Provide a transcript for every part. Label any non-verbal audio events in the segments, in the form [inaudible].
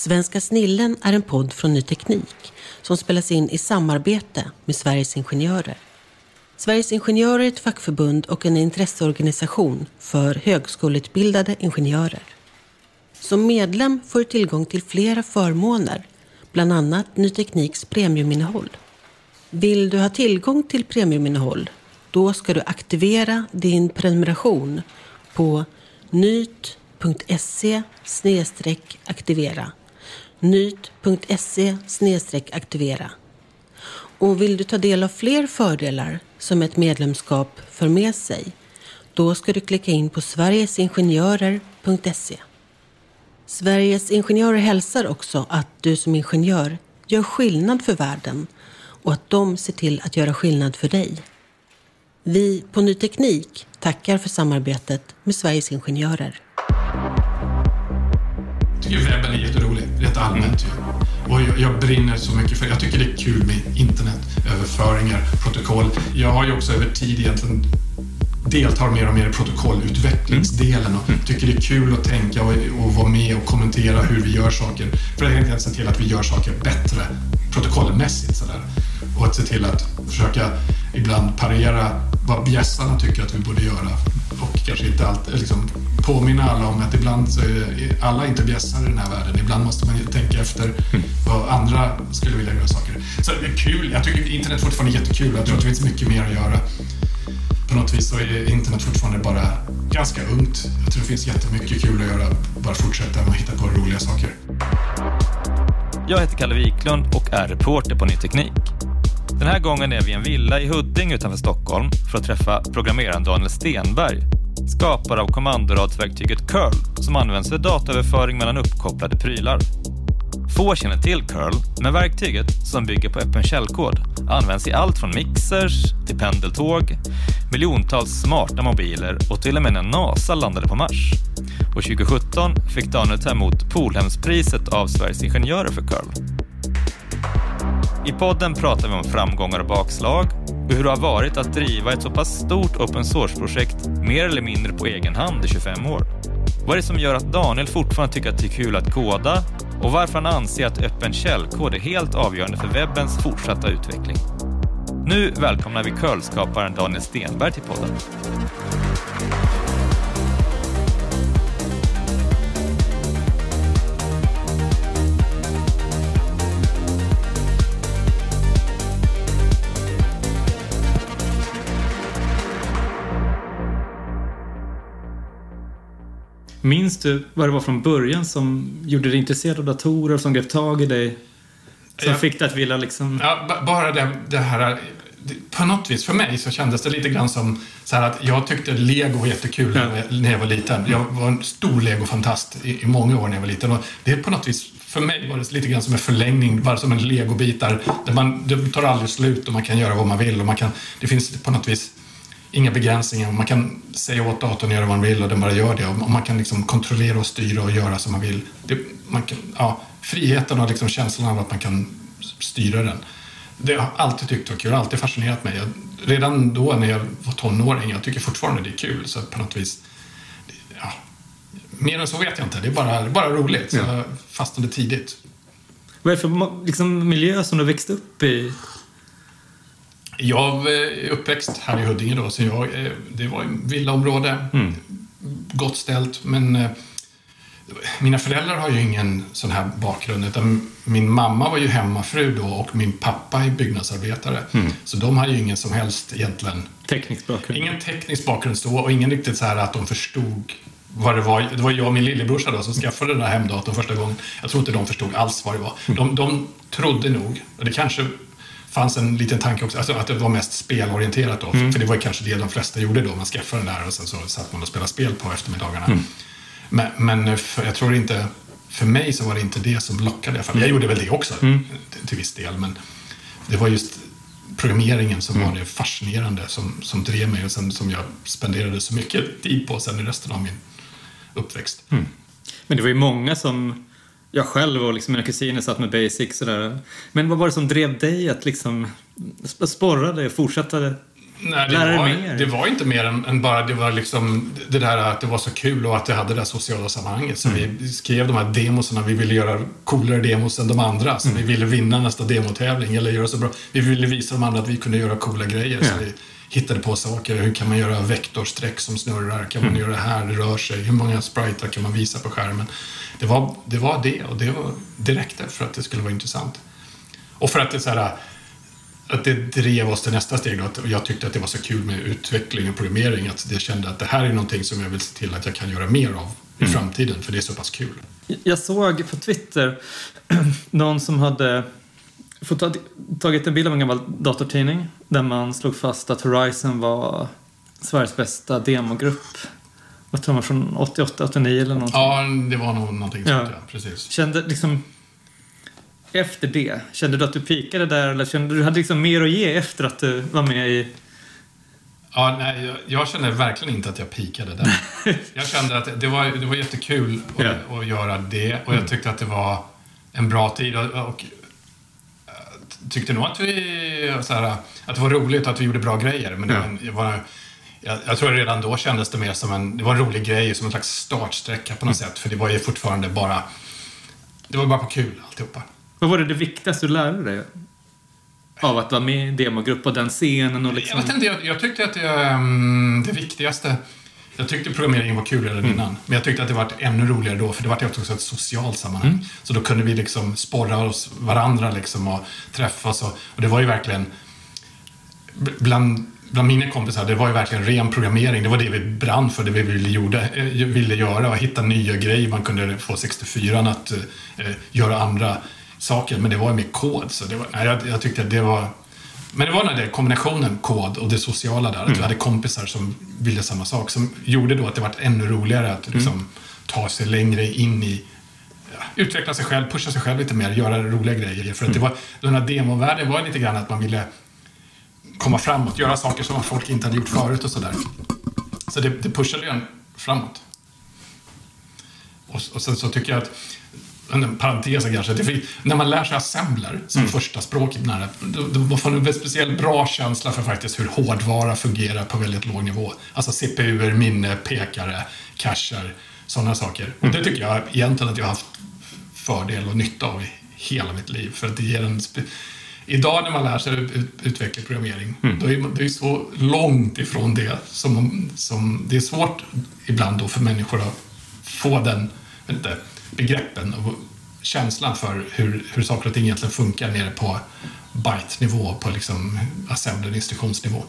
Svenska snillen är en podd från Ny Teknik som spelas in i samarbete med Sveriges Ingenjörer. Sveriges Ingenjörer är ett fackförbund och en intresseorganisation för högskoleutbildade ingenjörer. Som medlem får du tillgång till flera förmåner, bland annat Ny Tekniks premiuminnehåll. Vill du ha tillgång till premiuminnehåll? Då ska du aktivera din prenumeration på nyt.se aktivera nyt.se aktivera. Och vill du ta del av fler fördelar som ett medlemskap för med sig, då ska du klicka in på sverigesingenjörer.se. Sveriges Ingenjörer hälsar också att du som ingenjör gör skillnad för världen och att de ser till att göra skillnad för dig. Vi på Ny Teknik tackar för samarbetet med Sveriges Ingenjörer. Jag tycker webben är jätterolig, allmänt Mm. Och jag, jag brinner så mycket för Jag tycker det är kul med internetöverföringar, protokoll. Jag har ju också över tid egentligen deltar mer och mer i protokollutvecklingsdelen och tycker det är kul att tänka och, och vara med och kommentera hur vi gör saker. För att helt enkelt se till att vi gör saker bättre protokollmässigt. Sådär. Och att se till att försöka ibland parera vad bjässarna tycker att vi borde göra och kanske inte alltid liksom, påminna alla om att ibland så är alla inte bjässar i den här världen. Ibland måste man ju tänka efter vad andra skulle vilja göra saker. Så det är kul. Jag tycker internet fortfarande är jättekul. Jag tror att det finns mycket mer att göra. På något vis så är internet fortfarande bara ganska ungt. Jag tror det finns jättemycket kul att göra. Bara fortsätta och hitta på roliga saker. Jag heter Kalle Wiklund och är reporter på Ny Teknik. Den här gången är vi i en villa i Huddinge utanför Stockholm för att träffa programmeraren Daniel Stenberg, skapare av kommandoradsverktyget curl som används för dataöverföring mellan uppkopplade prylar. Få känner till curl, men verktyget, som bygger på öppen källkod, används i allt från mixers till pendeltåg, miljontals smarta mobiler och till och med när NASA landade på Mars. Och 2017 fick Daniel ta emot Polhemspriset av Sveriges Ingenjörer för curl. I podden pratar vi om framgångar och bakslag och hur det har varit att driva ett så pass stort open source-projekt mer eller mindre på egen hand i 25 år. Vad är det som gör att Daniel fortfarande tycker att det är kul att koda och varför han anser att öppen källkod är helt avgörande för webbens fortsatta utveckling. Nu välkomnar vi curlskaparen Daniel Stenberg till podden. Minns du vad det var från början som gjorde dig intresserad av datorer, som grep tag i dig? Som Jag- fick dig att vilja liksom... Ja, ba- bara det, det här... På något vis, för mig, så kändes det lite grann som så att jag tyckte Lego var jättekul när jag- när jag var liten. Jag var en stor Lego-fantast i, i många år när jag var liten. Och det är på något vis, för mig var det lite grann som en förlängning, bara som en legobitar. Där man, det tar aldrig slut och man kan göra vad man vill. Och man kan, det finns på något vis inga begränsningar. Man kan säga åt datorn att göra vad man vill och den bara gör det. Och man kan liksom kontrollera och styra och göra som man vill. Det, man kan, ja, friheten och liksom känslan av att man kan styra den. Det har jag alltid tyckt var kul, alltid fascinerat mig. Jag, redan då när jag var tonåring, jag tycker fortfarande det är kul. Så på något vis, ja, mer än så vet jag inte. Det är bara, bara roligt. Så jag fastnade tidigt. Vad är det för liksom, miljö som du växte upp i? Jag är uppväxt här i Huddinge då, så jag, eh, det var ett villaområde. Mm. Gott ställt, men eh, mina föräldrar har ju ingen sån här bakgrund. Utan min mamma var ju hemmafru då och min pappa är byggnadsarbetare. Mm. Så de har ju ingen som helst egentligen... Teknisk bakgrund? Ingen teknisk bakgrund så och ingen riktigt så här att de förstod vad det var. Det var jag och min lillebrorsa då som skaffade den här hemdatorn första gången. Jag tror inte de förstod alls vad det var. Mm. De, de trodde nog, och det kanske fanns en liten tanke också, alltså att det var mest spelorienterat då. Mm. För det var kanske det de flesta gjorde då. Man skaffade den där och sen så satt man och spelade spel på eftermiddagarna. Mm. Men, men för, jag tror inte, för mig så var det inte det som lockade. För jag gjorde väl det också mm. till, viss del. Men det var just programmeringen som mm. var det fascinerande som, som drev mig och sen, som jag spenderade så mycket tid på sen i resten av min uppväxt. Mm. Men det var ju många som jag själv och liksom mina kusiner satt med basic sådär. Men vad var det som drev dig att liksom sporra dig och fortsätta Nej, det, var, mer. det var inte mer än, än, bara det var liksom det där att det var så kul och att det hade det där sociala sammanhanget. Så mm. vi skrev de här demosarna. Vi ville göra coolare demos än de andra. Så mm. vi ville vinna nästa demotävling eller göra så bra. Vi ville visa de andra att vi kunde göra coola grejer. Ja. Så vi hittade på saker. Hur kan man göra vektorsträck som snurrar? Kan man mm. göra det här? Det rör sig. Hur många spritar kan man visa på skärmen? Det var det, var det och det, var, det räckte för att det skulle vara intressant. Och för att det så här att det drev oss till nästa steg. Att jag tyckte att det var så kul med utveckling och programmering att jag kände att det här är någonting som jag vill se till att jag kan göra mer av i mm. framtiden, för det är så pass kul. Jag såg på Twitter [clears throat] någon som hade tagit en bild av en gammal datortidning där man slog fast att Horizon var Sveriges bästa demogrupp. Vad tror man, från 88, 89 eller någonting? Ja, det var nog någonting sånt, ja. Precis. Kände liksom efter det? Kände du att du pikade där eller kände du hade liksom mer att ge efter att du var med i... Ja, nej, jag, jag kände verkligen inte att jag pikade där. [laughs] jag kände att det var, det var jättekul att, yeah. att göra det och jag tyckte att det var en bra tid och, och tyckte nog att, vi, så här, att det var roligt att vi gjorde bra grejer. Men det ja. var, jag, jag tror redan då kändes det mer som en, det var en rolig grej, som en slags startsträcka på något mm. sätt. För det var ju fortfarande bara, det var bara på kul alltihopa. Vad var det det viktigaste du lärde dig? Av att vara med i en demogrupp och den scenen och liksom... Jag vet inte, jag, jag tyckte att det, um, det viktigaste jag tyckte programmeringen var kul redan mm. innan. Men jag tyckte att det var ännu roligare då, för det var också ett socialt sammanhang. Mm. Så då kunde vi liksom sporra oss varandra liksom och träffas. Och, och det var ju verkligen... Bland, bland mina kompisar, det var ju verkligen ren programmering. Det var det vi brann för, det vi ville, gjorde, eh, ville göra. Och hitta nya grejer. Man kunde få 64 att eh, göra andra saker, men det var med kod. Så det var, jag, jag tyckte att det var... Men det var den där kombinationen kod och det sociala där. Att mm. vi hade kompisar som ville samma sak. Som gjorde då att det var ännu roligare att liksom, mm. ta sig längre in i ja, utveckla sig själv, pusha sig själv lite mer, göra roliga grejer. För att det mm. var, den här demovärlden var lite grann att man ville komma framåt, göra saker som folk inte hade gjort förut och sådär. Så det, det pushade en framåt. Och, och sen så tycker jag att en parentes kanske, det när man lär sig assembler som mm. första språk, då, då får man en speciellt bra känsla för faktiskt hur hårdvara fungerar på väldigt låg nivå. Alltså CPU, minne, pekare, cacher, sådana saker. Mm. Och det tycker jag egentligen att jag har haft fördel och nytta av i hela mitt liv. För att det ger en Idag när man lär sig ut, utveckla programmering, mm. då är man, det är så långt ifrån det som, som det är svårt ibland då för människor att få den, inte, begreppen och känslan för hur, hur saker och ting egentligen funkar nere på byte-nivå, på liksom assembler-instruktionsnivå.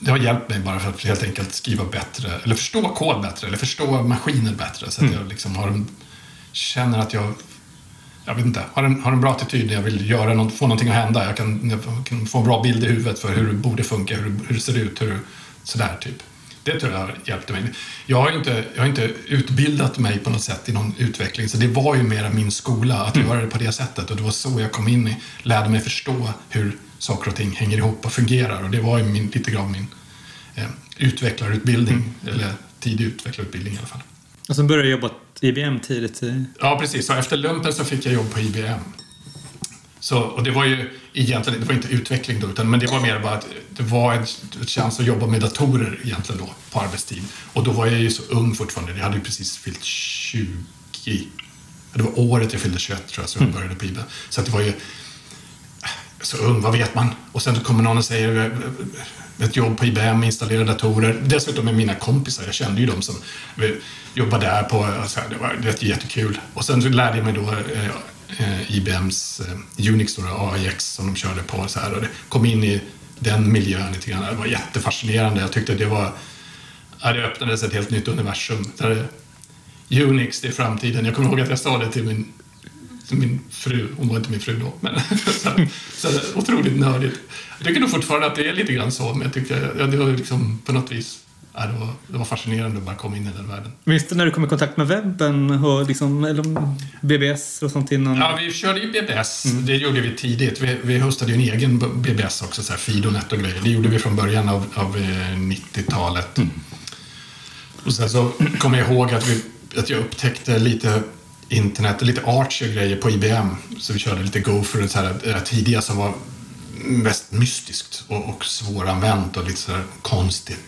Det har hjälpt mig bara för att helt enkelt skriva bättre, eller förstå kod bättre, eller förstå maskiner bättre. Så att mm. jag liksom har en, känner att jag jag vet inte, har en, har en bra attityd när jag vill göra något, få någonting att hända. Jag kan, jag kan få en bra bild i huvudet för hur det borde funka, hur, hur det ser ut, hur, sådär typ. Det tror jag hjälpte mig. Jag har inte, jag har inte utbildat mig på något sätt i någon utveckling, så det var ju mera min skola att mm. göra det på det sättet. Och det var så jag kom in i, lärde mig förstå hur saker och ting hänger ihop och fungerar. Och det var ju min, lite grann min eh, utvecklarutbildning, eller tidig utvecklarutbildning i alla fall. Och sen började du jobba på IBM tidigt? Ja, precis. Så efter lumpen så fick jag jobb på IBM. Så, och det var ju egentligen, det var inte utveckling då, utan, men det var mer bara att det var en chans att jobba med datorer egentligen då, på arbetstid. Och då var jag ju så ung fortfarande, jag hade ju precis fyllt 20. Det var året jag fyllde 21 tror jag, så jag började på IBM. Så att det var ju så ung, vad vet man? Och sen kommer någon och säger ett jobb på IBM, installera datorer. Dessutom med mina kompisar, jag kände ju dem som jobbade där på, alltså, det var jättekul. Och sen så lärde jag mig då Eh, IBMs eh, Unix, då, AIX, som de körde på. Så här, och det kom in i den miljön lite grann. Det var jättefascinerande. Jag tyckte det var... Ja, det öppnades ett helt nytt universum. Där Unix, det är framtiden. Jag kommer ihåg att jag sa det till min, till min fru. Hon var inte min fru då, men [laughs] så, så otroligt nördigt. Jag tycker nog fortfarande att det är lite grann så, men jag tycker ja, det var liksom på något vis ja, det, var, det var fascinerande att bara komma in i den världen. Du när du kom i kontakt med webben och liksom, eller BBS och sånt innan? Ja, vi körde ju BBS. Mm. Det gjorde vi tidigt. Vi, vi hostade ju en egen BBS också, så här Fidonet och grejer. Det gjorde vi från början av, av 90-talet. Mm. Och sen så kommer jag ihåg att, vi, att jag upptäckte lite internet, lite Archie grejer på IBM. Så vi körde lite Gopher, det här tidiga som var mest mystiskt och, och svåranvänt och lite sådär konstigt.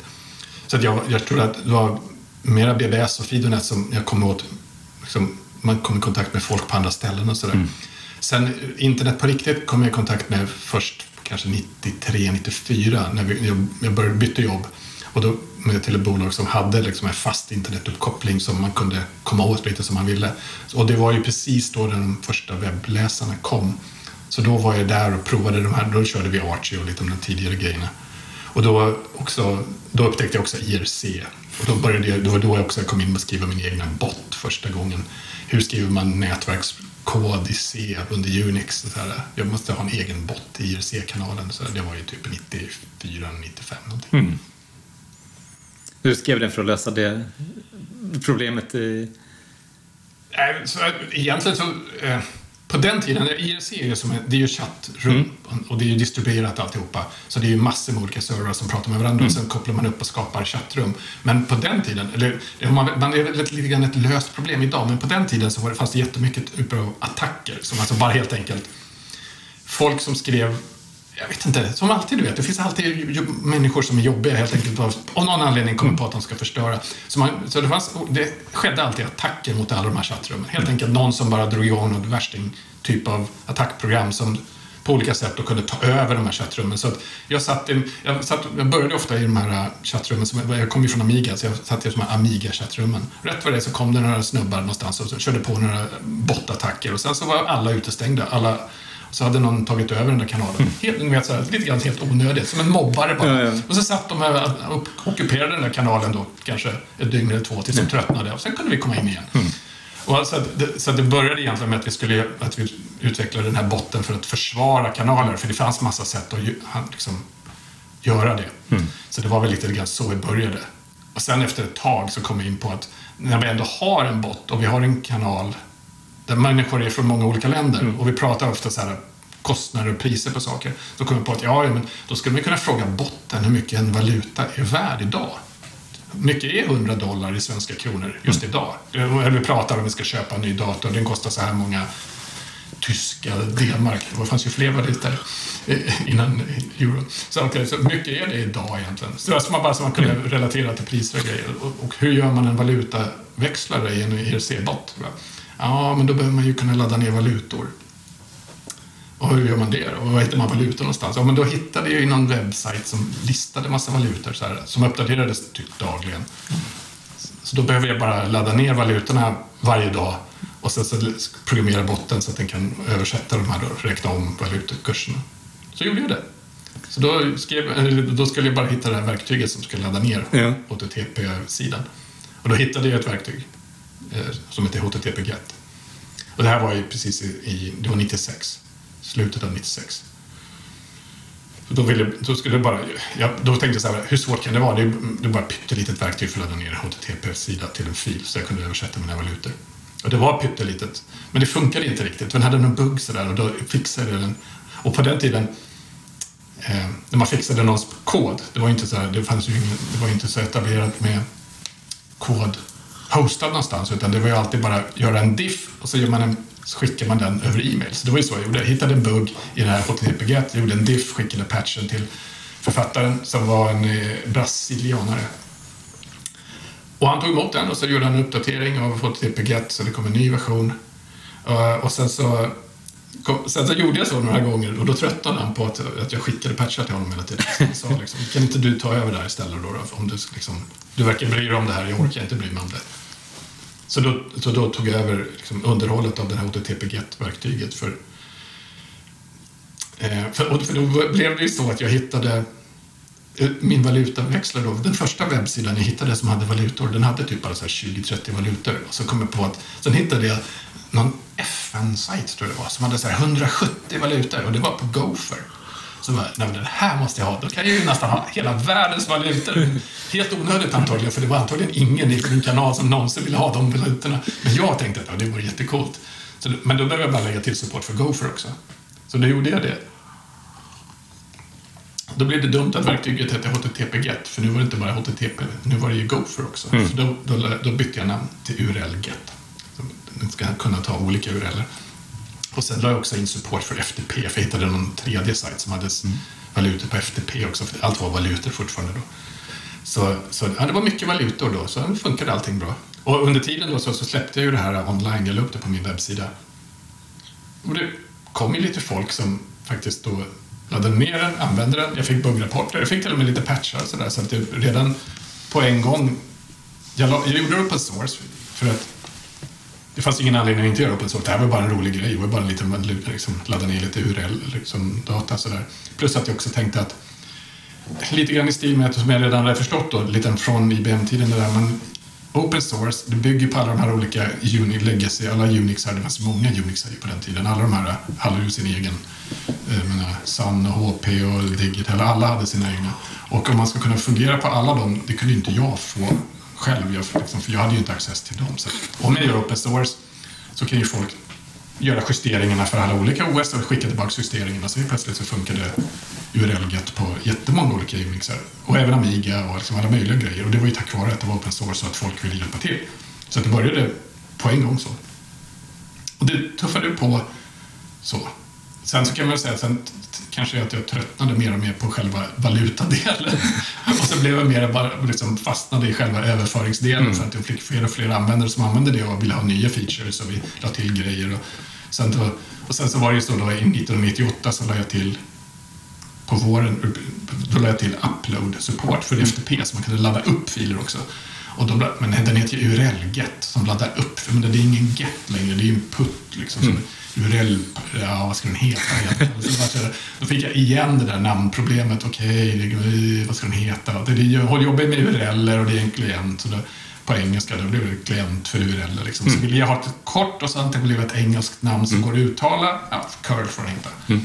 Så att jag, jag tror att det var mera BBS och Fidonet som jag kom åt. Liksom, man kom i kontakt med folk på andra ställen och sådär. Mm. Sen internet på riktigt kom jag i kontakt med först kanske 93, 94 när vi, jag började byta jobb. Och då med till ett bolag som hade liksom en fast internetuppkoppling som man kunde komma åt lite som man ville. Och det var ju precis då de första webbläsarna kom. Så då var jag där och provade de här, då körde vi Archie och lite de tidigare grejerna. Och då, också, då upptäckte jag också IRC. Och då, började jag, då var då jag också kom in och skriva min egna bot första gången. Hur skriver man nätverkskod i C under Unix? Så här, jag måste ha en egen bot i IRC-kanalen. Så det var ju typ 94, 95 någonting. Mm. Du skrev den för att lösa det problemet i... Nej, så egentligen så... Eh, på den tiden, IRC är ju, som en, det är ju chattrum mm. och det är ju distribuerat alltihopa. Så det är ju massor med olika servrar som pratar med varandra mm. och sen kopplar man upp och skapar chattrum. Men på den tiden, eller man, man är lite, lite grann ett löst problem idag, men på den tiden så var det, fanns det jättemycket av attacker som alltså bara helt enkelt folk som skrev jag vet inte, som alltid du vet, det finns alltid människor som är jobbiga helt enkelt av någon anledning kommer på att de ska förstöra. Så, man, så det, fanns, det skedde alltid attacker mot alla de här chattrummen. Helt enkelt någon som bara drog igång något värsting typ av attackprogram som på olika sätt då kunde ta över de här chattrummen. Så att jag, satt i, jag, satt, jag började ofta i de här äh, chattrummen, som, jag kom ju från Amiga, så jag satt i de här Amiga-chattrummen. Rätt vad det så kom det några snubbar någonstans och så körde på några bottattacker och sen så var alla utestängda. Alla, så hade någon tagit över den där kanalen. Mm. Helt, vet, så här, lite grann helt onödigt, som en mobbare bara. Ja, ja. Och så satt de här och ockuperade den där kanalen då, kanske ett dygn eller två, tills de mm. tröttnade. Och sen kunde vi komma in igen. Mm. Och så, det, så det började egentligen med att vi, skulle, att vi utvecklade den här botten för att försvara kanaler, för det fanns massa sätt att liksom, göra det. Mm. Så det var väl lite grann så vi började. Och sen efter ett tag så kom vi in på att när vi ändå har en bot och vi har en kanal där människor är från många olika länder mm. och vi pratar ofta så här kostnader och priser på saker. Då kommer vi på att ja, men då skulle man kunna fråga botten hur mycket en valuta är värd idag. Mycket är 100 dollar i svenska kronor just mm. idag. Eller vi pratar om vi ska köpa en ny dator, den kostar så här många tyska D-mark. Det fanns ju fler valutor innan euro. Så, okay, så mycket är det idag egentligen. Så det var bara så man kunde mm. relatera till priser och grejer. Och, och hur gör man en valutaväxlare i en ERC-bot? Ja, men då behöver man ju kunna ladda ner valutor. Och hur gör man det Och var hittar man valutor någonstans? Ja, men då hittade jag någon webbsajt som listade massa valutor så här, som uppdaterades typ dagligen. Så då behöver jag bara ladda ner valutorna varje dag och sen så programmera botten så att den kan översätta de här och räkna om valutakurserna. Så gjorde jag det. Så då, skrev, då skulle jag bara hitta det här verktyget som skulle ladda ner ja. HTTP-sidan. Och då hittade jag ett verktyg Eh, som heter HTTP GET. Och det här var ju precis i, det var 96, slutet av 96. Så då, ville, då, skulle jag bara, ja, då tänkte jag så här, hur svårt kan det vara? Det är, mm, det är bara ett pyttelitet verktyg för att ladda ner en HTTP-sida till en fil så jag kunde översätta mina valutor. Och det var pyttelitet. Men det funkade inte riktigt. Den hade någon bugg sådär och då fixade jag den. Och på den tiden eh, när man fixade någons kod. Det var inte så, här, det fanns ju ingen, det var inte så etablerat med kod hostad någonstans utan det var ju alltid bara göra en diff och så, gör man en, så skickar man den över e-mail. Så det var ju så jag gjorde. Jag hittade en bugg i det här HTTP-get, gjorde en diff, skickade patchen till författaren som var en eh, brasilianare. Och han tog emot den och så gjorde han en uppdatering av HTTP-get så det kom en ny version. Uh, och sen så, kom, sen så gjorde jag så några gånger och då tröttnade han på att, att jag skickade patchar till honom hela tiden. Så han sa liksom, kan inte du ta över det här istället då? då om du, liksom, du verkar bry dig om det här, jag orkar inte bry mig om det. Så då, så då tog jag över liksom, underhållet av det här http verktyget för eh, för, för då blev det ju så att jag hittade eh, min valutaväxlare då, den första webbsidan jag hittade som hade valutor, den hade typ bara 20-30 valutor. Och så kom jag på att, sen hittade jag någon FN-sajt tror jag det var, som hade så 170 valutor och det var på Gopher. Så bara, nej men den här måste jag ha, då kan jag ju nästan ha hela världens valutor. Helt onödigt antagligen, för det var antagligen ingen i min kanal som någonsin ville ha de valutorna. Men jag tänkte att ja, det var jättecoolt. Så, men då behöver jag bara lägga till support för Gopher också. Så då gjorde jag det. Då blev det dumt att verktyget hette HTTP-GET, för nu var det inte bara HTTP, nu var det ju Gopher också. Mm. Så då, då, då, bytte jag namn till URL-GET. Den ska kunna ta olika URLer. Och sen la jag också in support för FTP, för jag hittade någon tredje sajt som hade mm. valutor på FTP också, för allt var valutor fortfarande då. Så, så ja, det var mycket valutor då, så funkade allting bra. Och under tiden då så, så släppte jag ju det här online, jag la upp det på min webbsida. Och det kom ju lite folk som faktiskt då laddade ner den, använde den, jag fick buggrapporter, jag fick till och med lite patchar och sådär. Så att jag redan på en gång, jag, jag gjorde det open source för att det fanns ingen anledning att inte göra open source. Det här var bara en rolig grej. Det var bara en liten, liksom, ladda ner lite URL, liksom, data sådär. Plus att jag också tänkte att lite grann i stil med, som jag redan hade förstått då, lite från IBM-tiden, där man open source, det bygger på alla de här olika Unix, legacy, alla Unixar, det fanns många Unixar på den tiden. Alla de här hade ju sin egen, eh, jag menar, Sun och HP och Digital, alla hade sina egna. Och om man ska kunna fungera på alla dem, det kunde inte jag få själv, jag, liksom, för jag hade ju inte access till dem. Så om jag gör open source så kan ju folk göra justeringarna för alla olika OS och skicka tillbaka justeringarna. Så plötsligt så funkar det URL-get på jättemånga olika Unixar. Och även Amiga och liksom alla möjliga grejer. Och det var ju tack vare att det var open source och att folk ville hjälpa till. Så det började på en gång så. Och det tuffade på så. Sen så kan man säga att sen kanske att jag tröttnade mer och mer på själva valutadelen. [laughs] och så blev jag mer bara liksom fastnade i själva överföringsdelen mm. för att jag fick fler och fler användare som använde det och ville ha nya features och vi la till grejer. Och sen, då, och sen så var det ju så då 1998 så la jag till på våren, då la jag till upload support för FTP så man kunde ladda upp filer också. Och de, men den heter ju URL-get som laddar upp, men det är ingen get längre, det är ju en put liksom. Mm. URL, ja vad ska den heta egentligen? då fick jag igen det där namnproblemet, okej, okay, vad ska den heta? Det är, jag jobbar med URL och det är en klient. Så det, på engelska, då blev det klient för URL. Liksom. Mm. Så ville jag ha ett kort och sen det blev ett engelskt namn som mm. går att uttala. Ja, curl får den heta. Mm.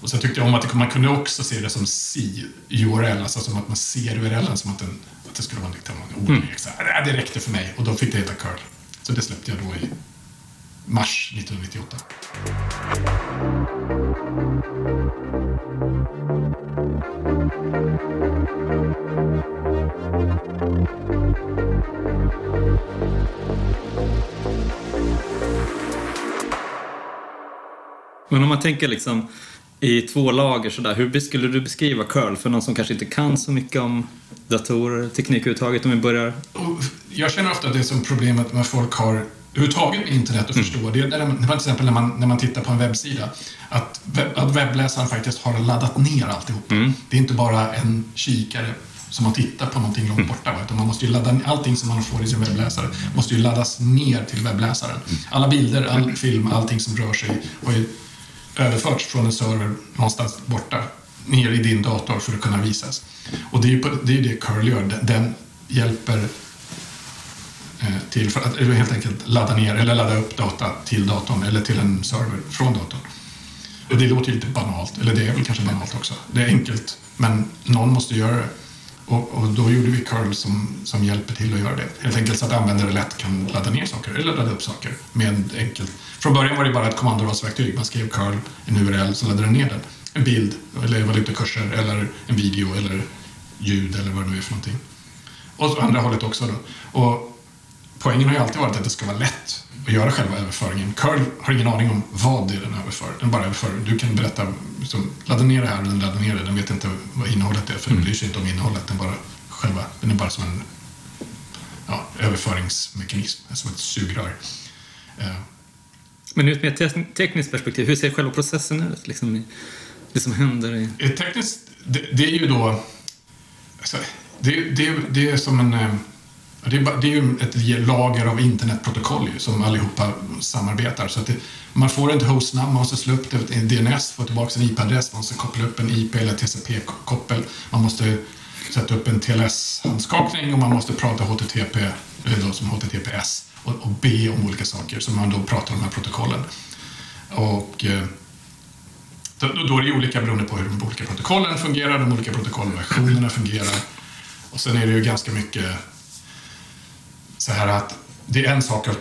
Och sen tyckte jag om att man kunde också se det som C-URL, alltså som att man ser URLen som att, den, att det skulle vara liksom en ordlek. Mm. Det räckte för mig och då fick det heta curl. Så det släppte jag då i mars 1998. Men om man tänker liksom i två lager sådär, hur skulle du beskriva curl för någon som kanske inte kan så mycket om datorer, teknik överhuvudtaget om vi börjar? Jag känner ofta det som problemet med folk har överhuvudtaget med internet och mm. förstå. Det är när man, till exempel när man, när man tittar på en webbsida. Att, webb, att webbläsaren faktiskt har laddat ner alltihop. Mm. Det är inte bara en kikare som man tittar på någonting långt mm. borta. Utan man måste ju ladda, allting som man får i sin webbläsare måste ju laddas ner till webbläsaren. Mm. Alla bilder, all film, allting som rör sig har ju överförts från en server någonstans borta ner i din dator för att kunna visas. Och det är ju det, är det Curl gör. Den, hjälper Eh, till för att helt enkelt ladda ner eller ladda upp data till datorn eller till en server från datorn. Och det låter ju lite banalt, eller det är väl kanske banalt också. Det är enkelt, men någon måste göra det. Och, och, då gjorde vi curl som, som hjälper till att göra det. Helt enkelt så att användare lätt kan ladda ner saker eller ladda upp saker med enkelt. Från början var det bara ett kommandoradsverktyg. Man skrev curl, en URL, så laddade den ner den. en bild, eller valutakurser, eller en video, eller ljud, eller vad det nu är för någonting. Och så andra hållet också då. Och poängen har ju alltid varit att det ska vara lätt att göra själva överföringen. Curl har ingen aning om vad det är den överför. Den bara överför. Du kan berätta, liksom, ladda ner det här och den laddar ner det. Den vet inte vad innehållet är, för den bryr sig inte om innehållet. Den, bara, själva, den är bara som en ja, överföringsmekanism, som ett sugrör. Eh, Men ur ett mer te- tekniskt perspektiv, hur ser själva processen ut? Liksom, det som händer i... Tekniskt, det, det är ju då... Alltså, det, det, det är som en... Det är, bara- det är ju ett lager av internetprotokoll ju, som allihopa samarbetar. Så att det, man får ett hostnamn, man måste slå upp det, en DNS, få tillbaka en IP-adress, man måste koppla upp en IP eller TCP-koppel. Man måste sätta upp en TLS-handskakning och man måste prata HTTP, eller eh, då som HTTPS, och, och be om olika saker som man då pratar om de här protokollen. Och... eh, då, då då är det ju olika beroende på hur de olika protokollen fungerar, de olika protokollversionerna fungerar. Och sen är det ju ganska mycket så här att det är en sak att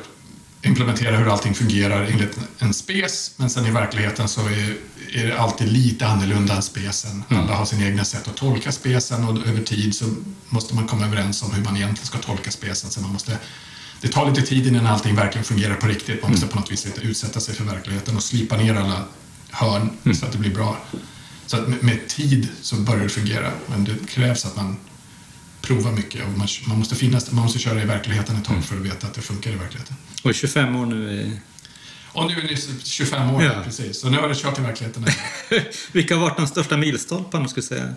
implementera hur allting fungerar enligt en spes, men sen i verkligheten så är, är det alltid lite annorlunda än spesen. Alla har sina egna sätt att tolka spesen och över tid så måste man komma överens om hur man egentligen ska tolka spesen. Så man måste, det tar lite tid innan allting verkligen fungerar på riktigt. Man måste på något vis utsätta sig för verkligheten och slipa ner alla hörn så att det blir bra. Så att med, med tid så börjar det fungera, men det krävs att man provar mycket och man, man, måste finnas, man måste köra i verkligheten ett tag för att veta att det funkar i verkligheten. Och 25 år nu i... Och nu är ni 25 år, Ja. precis. Så nu har det kört i verkligheten. [laughs] Vilka har varit de största milstolparna, skulle säga?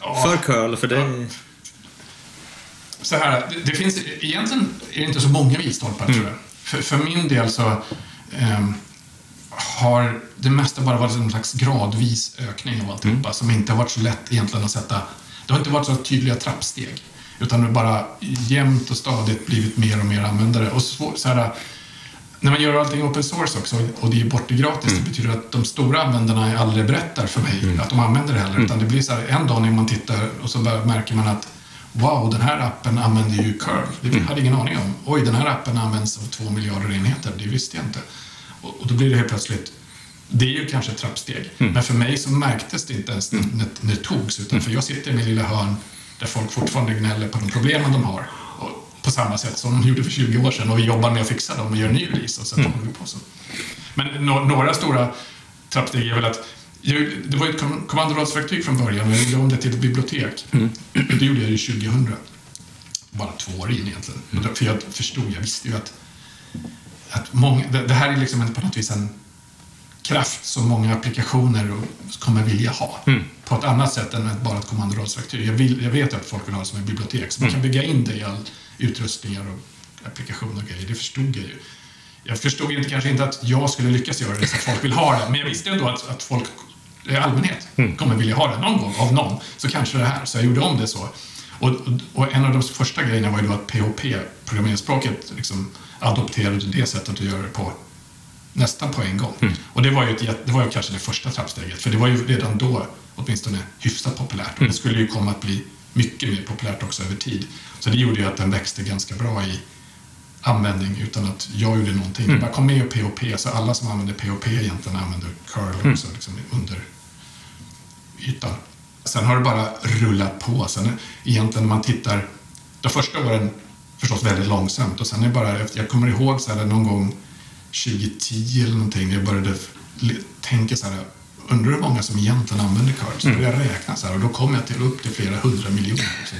Ja. För curl, för dig? så här, det, det finns, egentligen är det inte så många milstolpar tror jag. För, för min del så ehm, har det mesta bara varit en slags gradvis ökning av alltihopa som inte har varit så lätt egentligen att sätta. Det har inte varit så tydliga trappsteg. Utan det har bara jämnt och stadigt blivit mer och mer användare. Och så, så här, när man gör allting open source också och det är borta gratis, det betyder att de stora användarna aldrig berättar för mig att de använder det heller. Utan det blir så här, en dag när man tittar och så märker man att Wow, den här appen använder ju curl. Det hade jag ingen aning om. Oj, den här appen används av två miljarder enheter. Det visste jag inte. Och, och då blir det helt plötsligt det är ju kanske ett trappsteg. Men för mig så märktes det inte ens när, när, när det togs. Utan för jag sitter i min lilla hörn där folk fortfarande gnäller på de problemen de har. Och på samma sätt som de gjorde för 20 år sedan. Och vi jobbar med att fixa dem och gör en ny release. Och så håller vi på så. Men no, några stora trappsteg är väl att jag, det var ett kom- kommandoradsverktyg från början och jag gjorde om det till ett bibliotek. Det gjorde jag ju 2000. Bara två år in egentligen. Då- För jag förstod, jag visste ju att, att många, det, det här är liksom en, på något vis en kraft som många applikationer kommer vilja ha. På ett annat sätt än bara ett kommandoradsverktyg. Jag, vill, jag vet att folk vill ha det som ett bibliotek, så man kan bygga in det i all utrustningar och applikationer och grejer. Det förstod jag ju. Jag förstod inte, kanske inte att jag skulle lyckas göra det så att folk vill ha det, men jag visste ändå att, att folk i allmänhet kommer vilja ha det någon gång av någon. Så kanske det här, så jag gjorde om det så. Och, och, och en av de första grejerna var ju då att PHP, programmeringsspråket, liksom adopterade det sättet att göra det på nästan på en gång. Och det var ju, ett, det var ju kanske det första trappsteget, för det var ju redan då åtminstone hyfsat populärt. Och det skulle ju komma att bli mycket mer populärt också över tid. Så det gjorde ju att den växte ganska bra i användning utan att jag gjorde någonting. Det bara kom med i PHP, så alla som använder PHP egentligen använder curl också liksom under ytan. Sen har det bara rullat på. Sen egentligen när man tittar, de första åren förstås väldigt långsamt och sen är det bara, efter- jag kommer ihåg så här någon gång 2010 eller någonting, när jag började tänka så här, undrar hur många som egentligen använder curl? Så började jag räkna så här och då kom jag till upp till flera hundra miljoner. Så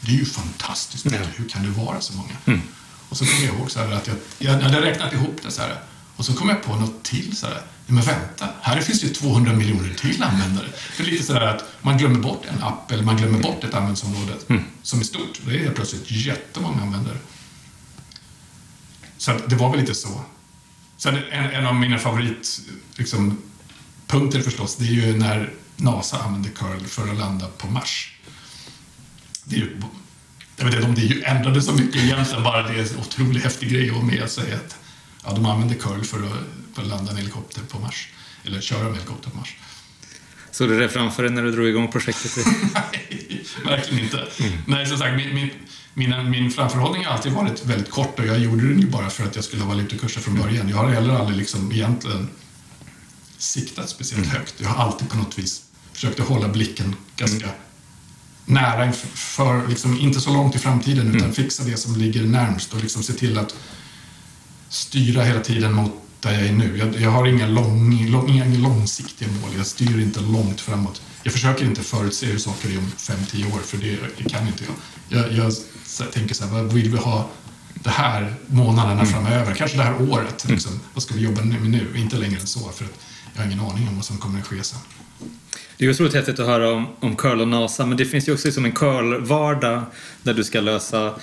det är ju fantastiskt mycket. Hur kan det vara så många? Och så kom jag ihåg så att jag, jag hade räknat ihop det så här. Och så kom jag på något till så här. Men vänta, här finns ju 200 miljoner till användare. Det är lite så där att man glömmer bort en app eller man glömmer bort ett användningsområde som är stort. Det är helt plötsligt jättemånga användare. Så det var väl lite så. Sen en, en av mina favorit liksom, punkter förstås, det är ju när NASA använde curl för att landa på Mars. Det är ju, jag vet inte om det är ju ändrade så mycket egentligen, bara det är en otroligt häftig grej att ha med sig att ja, de använde curl för att, för att landa en helikopter på Mars. Eller köra en helikopter på Mars. Såg du det framför dig när du drog igång projektet? [laughs] Nej, verkligen inte. Nej, som sagt, min, min, mina, min framförhållning har alltid varit väldigt kort och jag gjorde den ju bara för att jag skulle ha valutakurser från början. Jag har heller aldrig liksom egentligen siktat speciellt högt. Jag har alltid på något vis försökt att hålla blicken ganska nära, inför- för, liksom, inte så långt i framtiden, utan fixa det som ligger närmst och liksom se till att styra hela tiden mot där jag är nu. Jag, jag har inga, lång, lång, inga långsiktiga mål, jag styr inte långt framåt. Jag försöker inte förutse hur saker är om 5-10 år, för det, det kan inte jag. Jag, jag så här, tänker så här, vad vill vi ha det här månaderna framöver? Kanske det här året. Liksom. Vad ska vi jobba med nu? Inte längre än så, för att jag har ingen aning om vad som kommer att ske sen. Det är otroligt häftigt att höra om, om curl och NASA, men det finns ju också liksom en curl-vardag där du ska lösa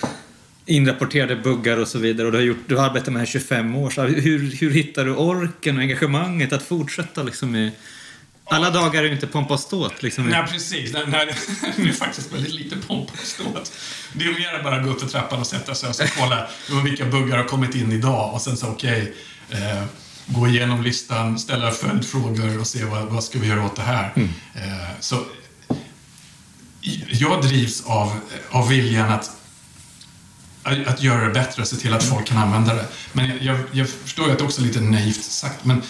inrapporterade buggar och så vidare. Och du har, gjort, du har arbetat med det här i 25 år. Så hur, hur hittar du orken och engagemanget att fortsätta liksom i... Alla dagar är ju inte pompa och ståt. Liksom. Nej, precis. Nej, nej, det är faktiskt väldigt lite pompa och ståt. Det är mer bara att gå upp för trappan och sätta sig och så kolla vilka buggar har kommit in idag och sen så okej, eh, gå igenom listan, ställa följdfrågor och se vad, vad ska vi göra åt det här. Eh, så jag drivs av, av viljan att att göra det bättre, se till att folk kan använda det. Men jag, jag, jag förstår ju att det också är lite naivt sagt, men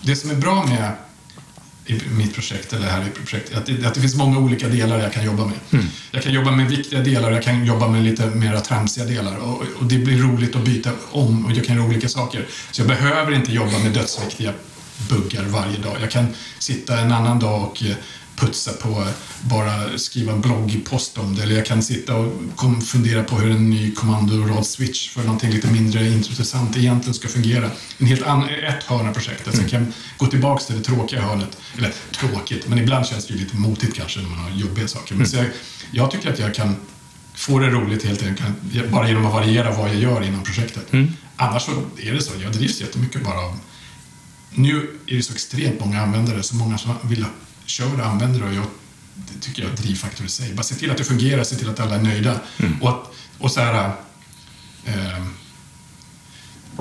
det som är bra med i mitt projekt, eller här i projektet, att det, att det finns många olika delar jag kan jobba med. Jag kan jobba med viktiga delar, jag kan jobba med lite mera tramsiga delar och, och det blir roligt att byta om och jag kan göra olika saker. Så jag behöver inte jobba med dödsviktiga buggar varje dag. Jag kan sitta en annan dag och eh, putsa på, bara skriva en bloggpost om det. Eller jag kan sitta och fundera på hur en ny kommandorad-switch för någonting lite mindre intressant egentligen ska fungera. En helt an, ett hörn av projektet. Så jag kan gå tillbaka till det tråkiga hörnet. Eller tråkigt, men ibland känns det ju lite motigt kanske när man har jobbiga saker. Men så jag, jag tycker att jag kan få det roligt helt enkelt bara genom att variera vad jag gör inom projektet. Annars så är det så, jag drivs jättemycket bara av nu är det så extremt många användare, så många som vill användare och jag det tycker jag är drivfaktor i sig. Bara se till att det fungerar, se till att alla är nöjda. Och, att, och så här... Eh,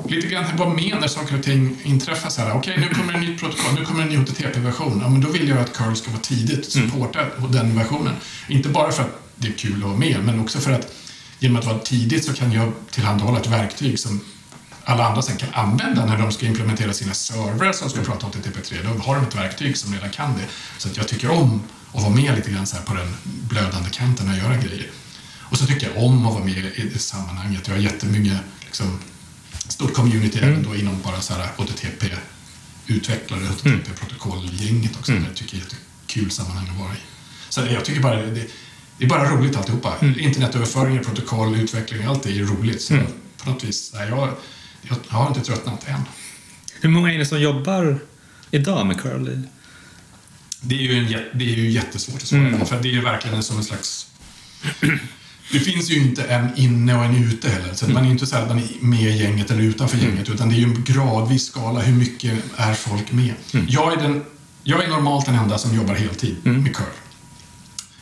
lite grann vara med när saker och ting inträffar. Så här, Okej, nu kommer en nytt protokoll, nu kommer en ny HTTP-version. Ja, men då vill jag att curl ska vara tidigt, supporta den versionen. Inte bara för att det är kul att vara med, men också för att genom att vara tidigt så kan jag tillhandahålla ett verktyg som alla andra sen kan använda när de ska implementera sina servrar som ska prata HTTP3. Då har de ett verktyg som redan kan det. Så jag tycker om att vara med lite grann på den blödande kanten och göra grejer. Och så tycker jag om att vara med i det sammanhanget. Jag har jättemycket, liksom, stort community även då inom bara så här HTTP-utvecklare, HTTP-protokollgänget också. Det tycker jag är ett jättekul sammanhang att vara i. Så jag tycker bara det, det är bara roligt alltihopa. Internetöverföringar, protokoll, utveckling, allt det är roligt. Så på något vis, nej, jag, jag har inte tröttnat än. Hur många är det som jobbar idag med curl? i- Det är ju, en, det är ju jättesvårt att svara på, för det är ju verkligen som en slags... Det finns ju inte en inne och en ute heller, så att man är ju inte är med i gänget eller utanför gänget, utan det är ju en gradvis skala. Hur mycket är folk med? Jag, är den, jag är normalt den enda som jobbar heltid med curl.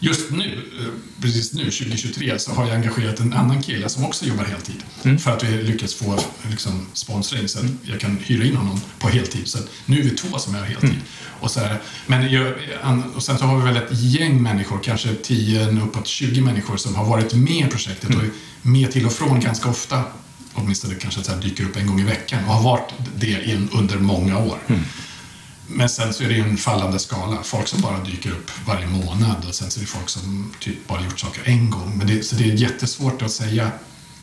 Just nu, eh, precis nu, 2023, så har jag engagerat en annan kille som också jobbar heltid. För att vi lyckats få liksom, sponsring så att jag kan hyra in honom på heltid. Så nu är vi två som är heltid. Och, så här, men jag, och sen så har vi väl ett gäng människor, kanske 10, uppåt 20 människor som har varit med i projektet och är med till och från ganska ofta. Åtminstone kanske så här dyker upp en gång i veckan och har varit det in, under många år. Men sen så är det ju en fallande skala. Folk som bara dyker upp varje månad och sen så är det folk som typ bara gjort saker en gång. Men det, så det är jättesvårt att säga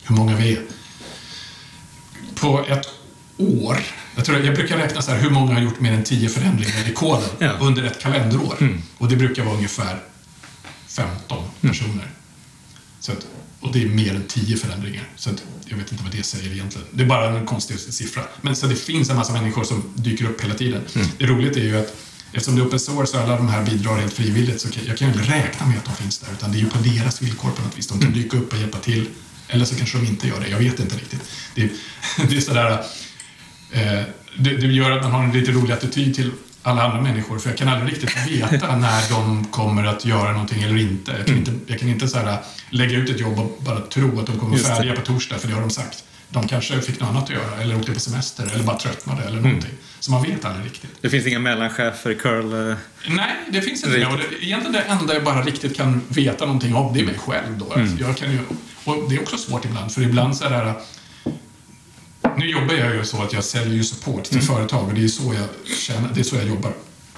hur många vi är. På ett år, jag, tror, jag brukar räkna så här, hur många har gjort mer än 10 förändringar i koden Ja. under ett kalenderår? Och det brukar vara ungefär 15 personer. Så att, och det är mer än 10 förändringar. Så jag vet inte vad det säger egentligen. Det är bara en konstig siffra. Men så det finns en massa människor som dyker upp hela tiden. Det roliga är ju att eftersom det är open source och alla de här bidrar helt frivilligt så kan jag kan ju inte räkna med att de finns där. Utan det är ju på deras villkor på något vis. De kan dyka upp och hjälpa till. Eller så kanske de inte gör det. Jag vet inte riktigt. Det är, [laughs] det är sådär... Eh, det, det gör att man har en lite rolig attityd till alla andra människor. För jag kan aldrig riktigt veta [laughs] när de kommer att göra någonting eller inte. Jag kan inte, jag kan inte så här, lägga ut ett jobb och bara tro att de kommer färdiga på torsdag, för det har de sagt. De kanske fick något annat att göra, eller åkte på semester, eller bara tröttnade, eller någonting. Så man vet aldrig riktigt. Det finns inga mellanchefer curl? eh, Nej, det finns inte. Och det. Egentligen det enda jag bara riktigt kan veta någonting om, det är mig själv då. Alltså, jag kan ju, och det är också svårt ibland, för ibland så är det här, nu jobbar jag ju så att jag säljer ju support till Mm. företag och det är så jag tjänar, det är så jag jobbar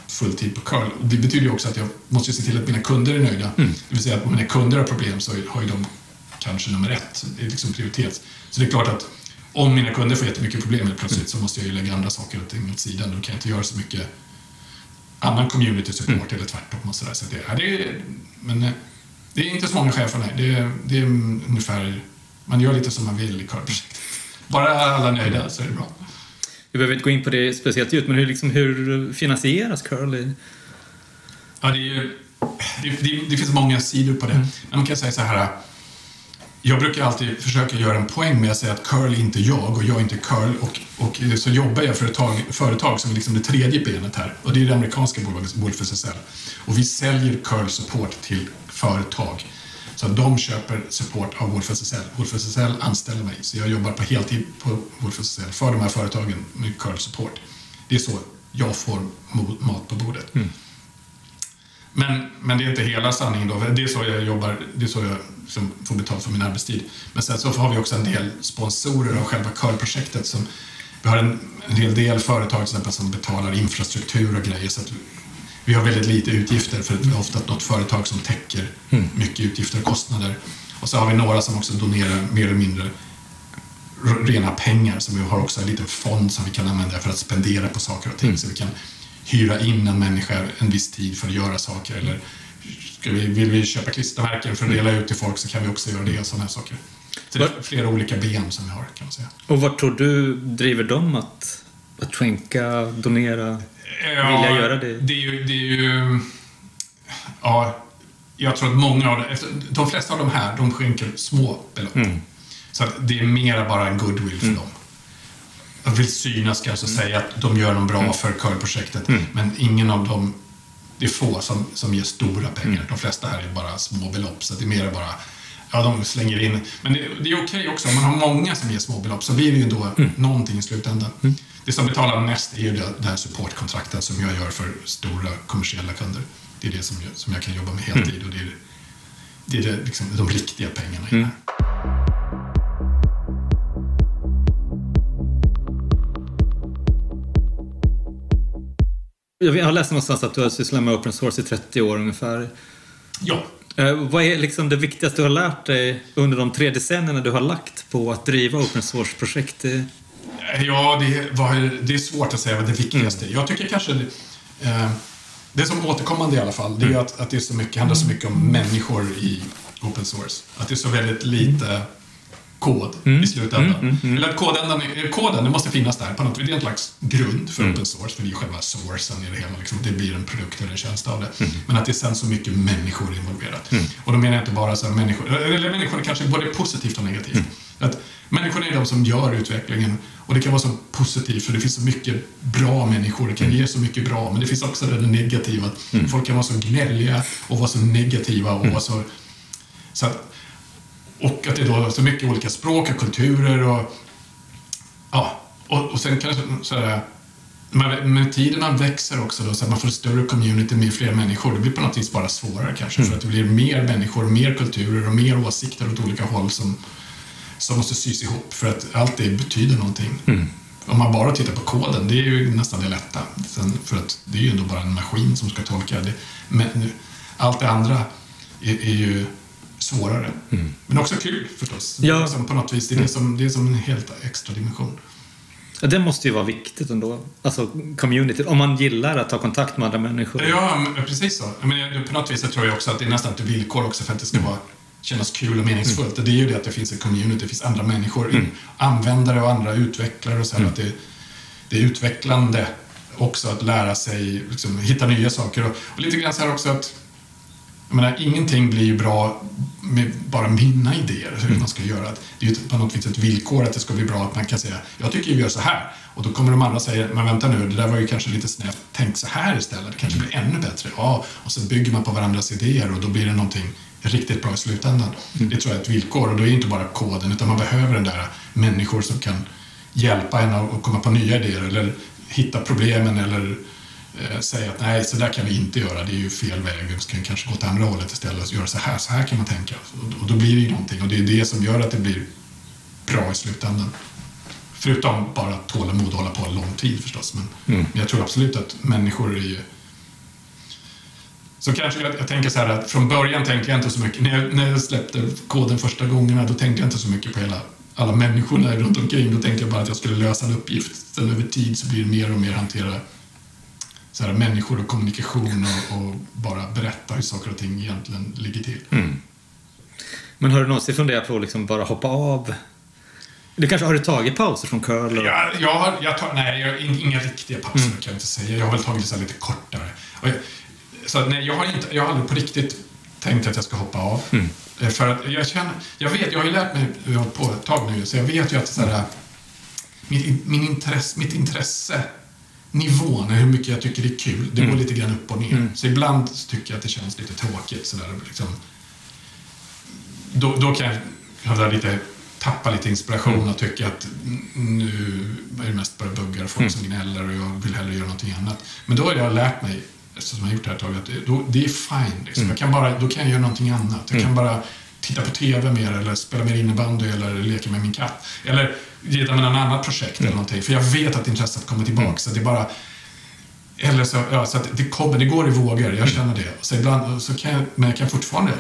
fulltid på Curl. Det betyder ju också att jag måste se till att mina kunder är nöjda. Mm. Det vill säga att om mina kunder har problem så har ju de kanske nummer ett. Det är liksom prioritet. Så det är klart att om mina kunder får jättemycket problem helt plötsligt så måste jag ju lägga andra saker och ting åt sidan. Då kan jag inte göra så mycket annan community support Mm. eller tvärtom. Och så det, ja, det är, men eh, det är inte så många chefer, nej. Det är, det är ungefär... Man gör lite som man vill i Curl-projektet. Bara alla är nöjda så är det bra. Vi behöver inte gå in på det speciellt djupt, men hur, liksom, hur finansieras Curly? Ja, det, är ju, det, det, det finns många sidor på det. Men man kan säga så här. Jag brukar alltid försöka göra en poäng med att säga att curl är inte jag och jag är inte curl. Och, och så jobbar jag för ett tag, företag som är liksom det tredje benet här. Och det är det amerikanska bolaget Wolf SSL. Och vi säljer curl support till företag. Så att de köper support av Wolf SSL. Wolf SSL anställer mig. Så jag jobbar på heltid på Wolf SSL för de här företagen med curl support. Det är så jag får mat på bordet. Men, men det är inte hela sanningen då. Det är så jag jobbar, det är så jag som får betalt för min arbetstid. Men sen så har vi också en del sponsorer av själva Curl-projektet. Som, vi har en, en hel del företag som betalar infrastruktur och grejer. Så att vi har väldigt lite utgifter för att vi har ofta något företag som täcker mycket utgifter och kostnader. Och så har vi några som också donerar mer eller mindre rena pengar. Så vi har också en liten fond som vi kan använda för att spendera på saker och ting. Så vi kan hyra in en människa en viss tid för att göra saker. Eller vi, vill vi köpa klistermärken för att dela ut till folk så kan vi också göra det och sådana saker. Så det är flera olika ben som vi har kan man säga. Och vad tror du driver dem att, att skänka, donera, vilja göra det? Det är ju... Det är ju ja, jag tror att många av efter, de flesta av de här, de skänker små belopp. Mm. Så att det är mera bara en goodwill för dem. Jag vill synas kanske Mm. säga att de gör något bra för körprojektet. Men ingen av dem, det är få som, som ger stora pengar. Mm. De flesta här är bara små belopp. Så det är mer bara, ja de slänger in. Men det, det är okej också, om man har många som ger små belopp så blir det ju ändå Mm. någonting i slutändan. Det som betalar mest är ju det, här supportkontraktet som jag gör för stora kommersiella kunder. Det är det som jag, som jag kan jobba med heltid och det är, det är det, liksom, de riktiga pengarna i det här. Jag har läst någonstans att du har sysslat med open source i 30 år ungefär. Ja, Eh, Vad är liksom det viktigaste du har lärt dig under de tre decennierna du har lagt på att driva open source-projekt? Ja, det, vad är, det är svårt att säga vad det viktigaste är. Jag tycker kanske det, eh, det som återkommande i alla fall, det är att, att det är så mycket, handlar så mycket om människor i open source. Att det är så väldigt lite kod i slutändan. Eller att är- koden, det måste finnas där på något Det är en slags grund för open source, för det är själva sourcen i det hela. Liksom, det blir en produkt eller en tjänst av det. Men att det är sen så mycket människor involverat. Och då menar jag inte bara så här människor, eller människor kanske både positivt och negativt. Att människor är de som gör utvecklingen. Och det kan vara så positivt för det finns så mycket bra människor, det kan ge så mycket bra, men det finns också det negativa. att Folk kan vara så gnälliga och vara så negativa och vara så... så att, och att det då är så mycket olika språk och kulturer och... Ja, och, och sen kanske sådär... Man, med tiden man växer också då, så att man får ett större community med fler människor. Det blir på något vis bara svårare kanske, för att det blir mer människor, mer kulturer och mer åsikter åt olika håll som, som måste sys ihop för att allt det betyder någonting. Om man bara tittar på koden, det är ju nästan det lätta. Sen, för att det är ju ändå bara en maskin som ska tolka det. Men nu, allt det andra är, är ju svårare. Men också kul förstås. Ja. Liksom på något vis, det är, det som, det är som en helt extra dimension. Ja, det måste ju vara viktigt ändå. Alltså community, om man gillar att ta kontakt med andra människor. Ja, precis så. Men på något vis så tror jag också att det är nästan ett villkor också för att det ska vara, kännas kul och meningsfullt. Och det är ju det att det finns en community, det finns andra människor, användare och andra utvecklare och så här. Att det, det är utvecklande också att lära sig, liksom, hitta nya saker. Och, och lite grann så här också att jag menar, ingenting blir ju bra med bara mina idéer hur man ska göra. Det är ju på något vis ett villkor att det ska bli bra att man kan säga jag tycker vi gör så här. Och då kommer de andra säger men vänta nu, det där var ju kanske lite snävt. Tänk så här istället, det kanske blir ännu bättre. Ja, och så bygger man på varandras idéer och då blir det någonting riktigt bra i slutändan. Det tror jag är ett villkor och då är det inte bara koden utan man behöver den där människor som kan hjälpa en att komma på nya idéer eller hitta problemen eller eh, säga att nej, så där kan vi inte göra, det är ju fel väg, vi ska kanske gå åt andra hållet istället och göra så här, så här kan man tänka. Och, och då blir det ju någonting och det är det som gör att det blir bra i slutändan. Förutom bara tålamod och hålla på lång tid förstås. Men, Mm. men jag tror absolut att människor är ju... Så kanske jag, jag tänker så här att från början tänkte jag inte så mycket. När jag, när jag släppte koden första gångerna, då tänkte jag inte så mycket på hela, alla människorna runt omkring. Då tänkte jag bara att jag skulle lösa en uppgift. Sen över tid så blir det mer och mer hantera så här, människor och kommunikation och, och bara berätta hur saker och ting egentligen ligger till. Mm. Men har du någonsin funderat på att liksom bara hoppa av? Du kanske har du tagit pauser från curl? Och... Jag, jag har, jag tar, nej, jag, in- inga riktiga pauser kan jag inte säga. Jag har väl tagit så lite kortare. Jag, så nej, jag har, inte, jag har aldrig på riktigt tänkt att jag ska hoppa av. Eh, För att jag känner, jag vet, jag har ju lärt mig, jag har på ett tag nu, så jag vet ju att så här, min, min intresse, mitt intresse nivån, hur mycket jag tycker det är kul, det går lite grann upp och ner. Så ibland tycker jag att det känns lite tråkigt. Så där, liksom. då, då kan jag jag lite, tappa lite inspiration och tycka att nu är det mest bara buggar och folk som gnäller och jag vill hellre göra någonting annat. Men då har jag lärt mig, eftersom jag har gjort det här ett tag, att då, det är fine. Liksom. Jag kan bara, då kan jag göra någonting annat. Jag kan bara titta på TV mer eller spela mer innebandy eller leka med min katt. Eller ge dem en annat projekt eller någonting. För jag vet att intresset kommer tillbaka. Så det är bara... Eller så, ja, så det, kommer, det går i vågor, jag känner det. Så ibland, så kan jag, men jag kan fortfarande,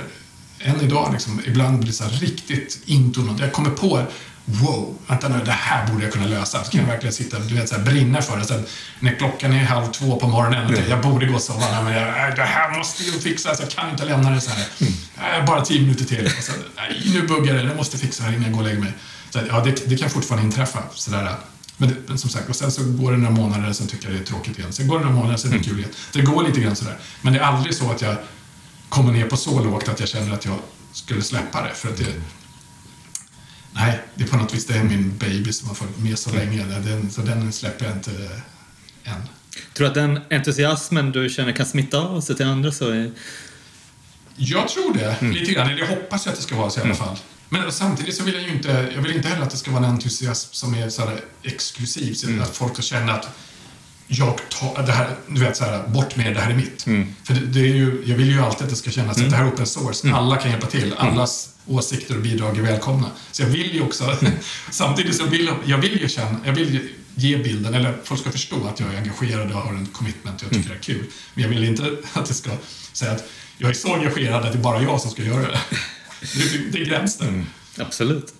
än idag, liksom, ibland bli så riktigt into något. Jag kommer på, wow, vänta nu, det här borde jag kunna lösa. Så kan jag verkligen sitta du vet, så här, brinna för det. Sen, när klockan är halv två på morgonen, och jag borde gå och sova, men jag, det här måste ju fixas, jag kan inte lämna det så här. Äh, bara tio minuter till. Och sen, nej, nu buggar det, jag måste fixa det här innan jag går och lägger mig. Så, ja, det, det kan fortfarande inträffa. Sådär. Men, det, men som sagt, och sen så går det några månader, sen tycker jag det är tråkigt igen. Sen går det några månader, sen är det kul igen. Det går lite grann sådär. Men det är aldrig så att jag kommer ner på så lågt att jag känner att jag skulle släppa det. För att det, nej, det är på något vis det är min baby som har följt med så länge. Den, så den släpper jag inte än. Tror du att den entusiasmen du känner kan smitta av sig till andra? Så är... Jag tror det, lite grann. Eller jag hoppas att det ska vara så i alla fall. Men samtidigt så vill jag ju inte, jag vill inte heller att det ska vara en entusiasm som är så exklusiv. Så att folk ska känna att jag tar det här, du vet så här, bort med det, det här är mitt. För det, det är ju, jag vill ju alltid att det ska kännas att det här är open source. Alla kan hjälpa till. Allas åsikter och bidrag är välkomna. Så jag vill ju också, [laughs] samtidigt så vill jag, jag vill ju känna, jag vill ju ge bilden, eller folk ska förstå att jag är engagerad och har en commitment och jag tycker det är kul. Men jag vill inte [laughs] att det ska säga att jag är så engagerad att det är bara jag som ska göra det. [laughs] Det, det är gränsen. Absolut.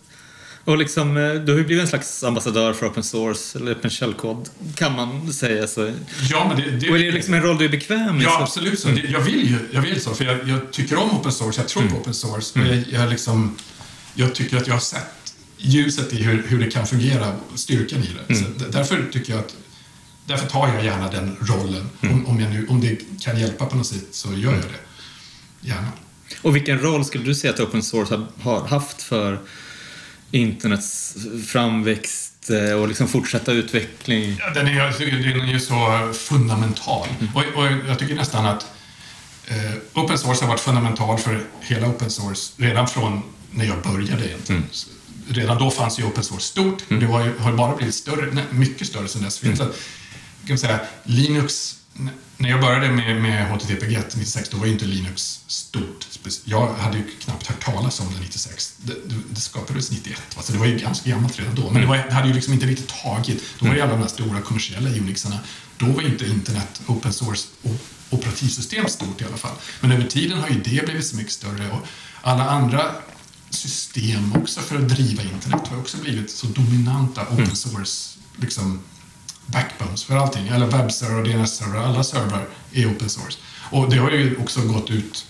Och liksom, eh, du har ju blivit en slags ambassadör för open source, eller öppen källkod, kan man säga. Så. Ja, men det, det, Och är det liksom en roll du är bekväm med? Ja, Så- absolut. Så. Det, jag, vill ju, jag vill så, för jag, jag tycker om open source, jag tror på open source. Och jag, jag, liksom, jag tycker att jag har sett ljuset i hur, hur det kan fungera, styrkan i det. Så d- därför tycker jag att Därför tar jag gärna den rollen. Om, om, jag nu, om det kan hjälpa på något sätt så gör jag det. Gärna. Och vilken roll skulle du säga att open source har haft för internets framväxt eh, och liksom fortsatta utveckling? Ja, den, är, tycker den är ju så fundamental. Och, och jag tycker nästan att eh, open source har varit fundamental för hela open source redan från när jag började egentligen. Så Redan då fanns ju open source stort. Det var ju, har bara blivit större, nej, mycket större sen dess. Mm. Så, kan man säga, Linux, när jag började med, med HTTP GET 96, då var ju inte Linux stort. Jag hade ju knappt hört talas om det 96. Det, det, skapades 91, va? så det var ju ganska gammalt redan då. Men det, var, det hade ju liksom inte riktigt tagit. Då var ju alla de här stora kommersiella Unixarna, då var inte internet open source och operativsystem stort i alla fall. Men över tiden har ju det blivit så mycket större och alla andra system också för att driva internet har också blivit så dominanta open source liksom, backbones för allting. Alla webbserver och DNS-server, alla servrar är open source. Och det har ju också gått ut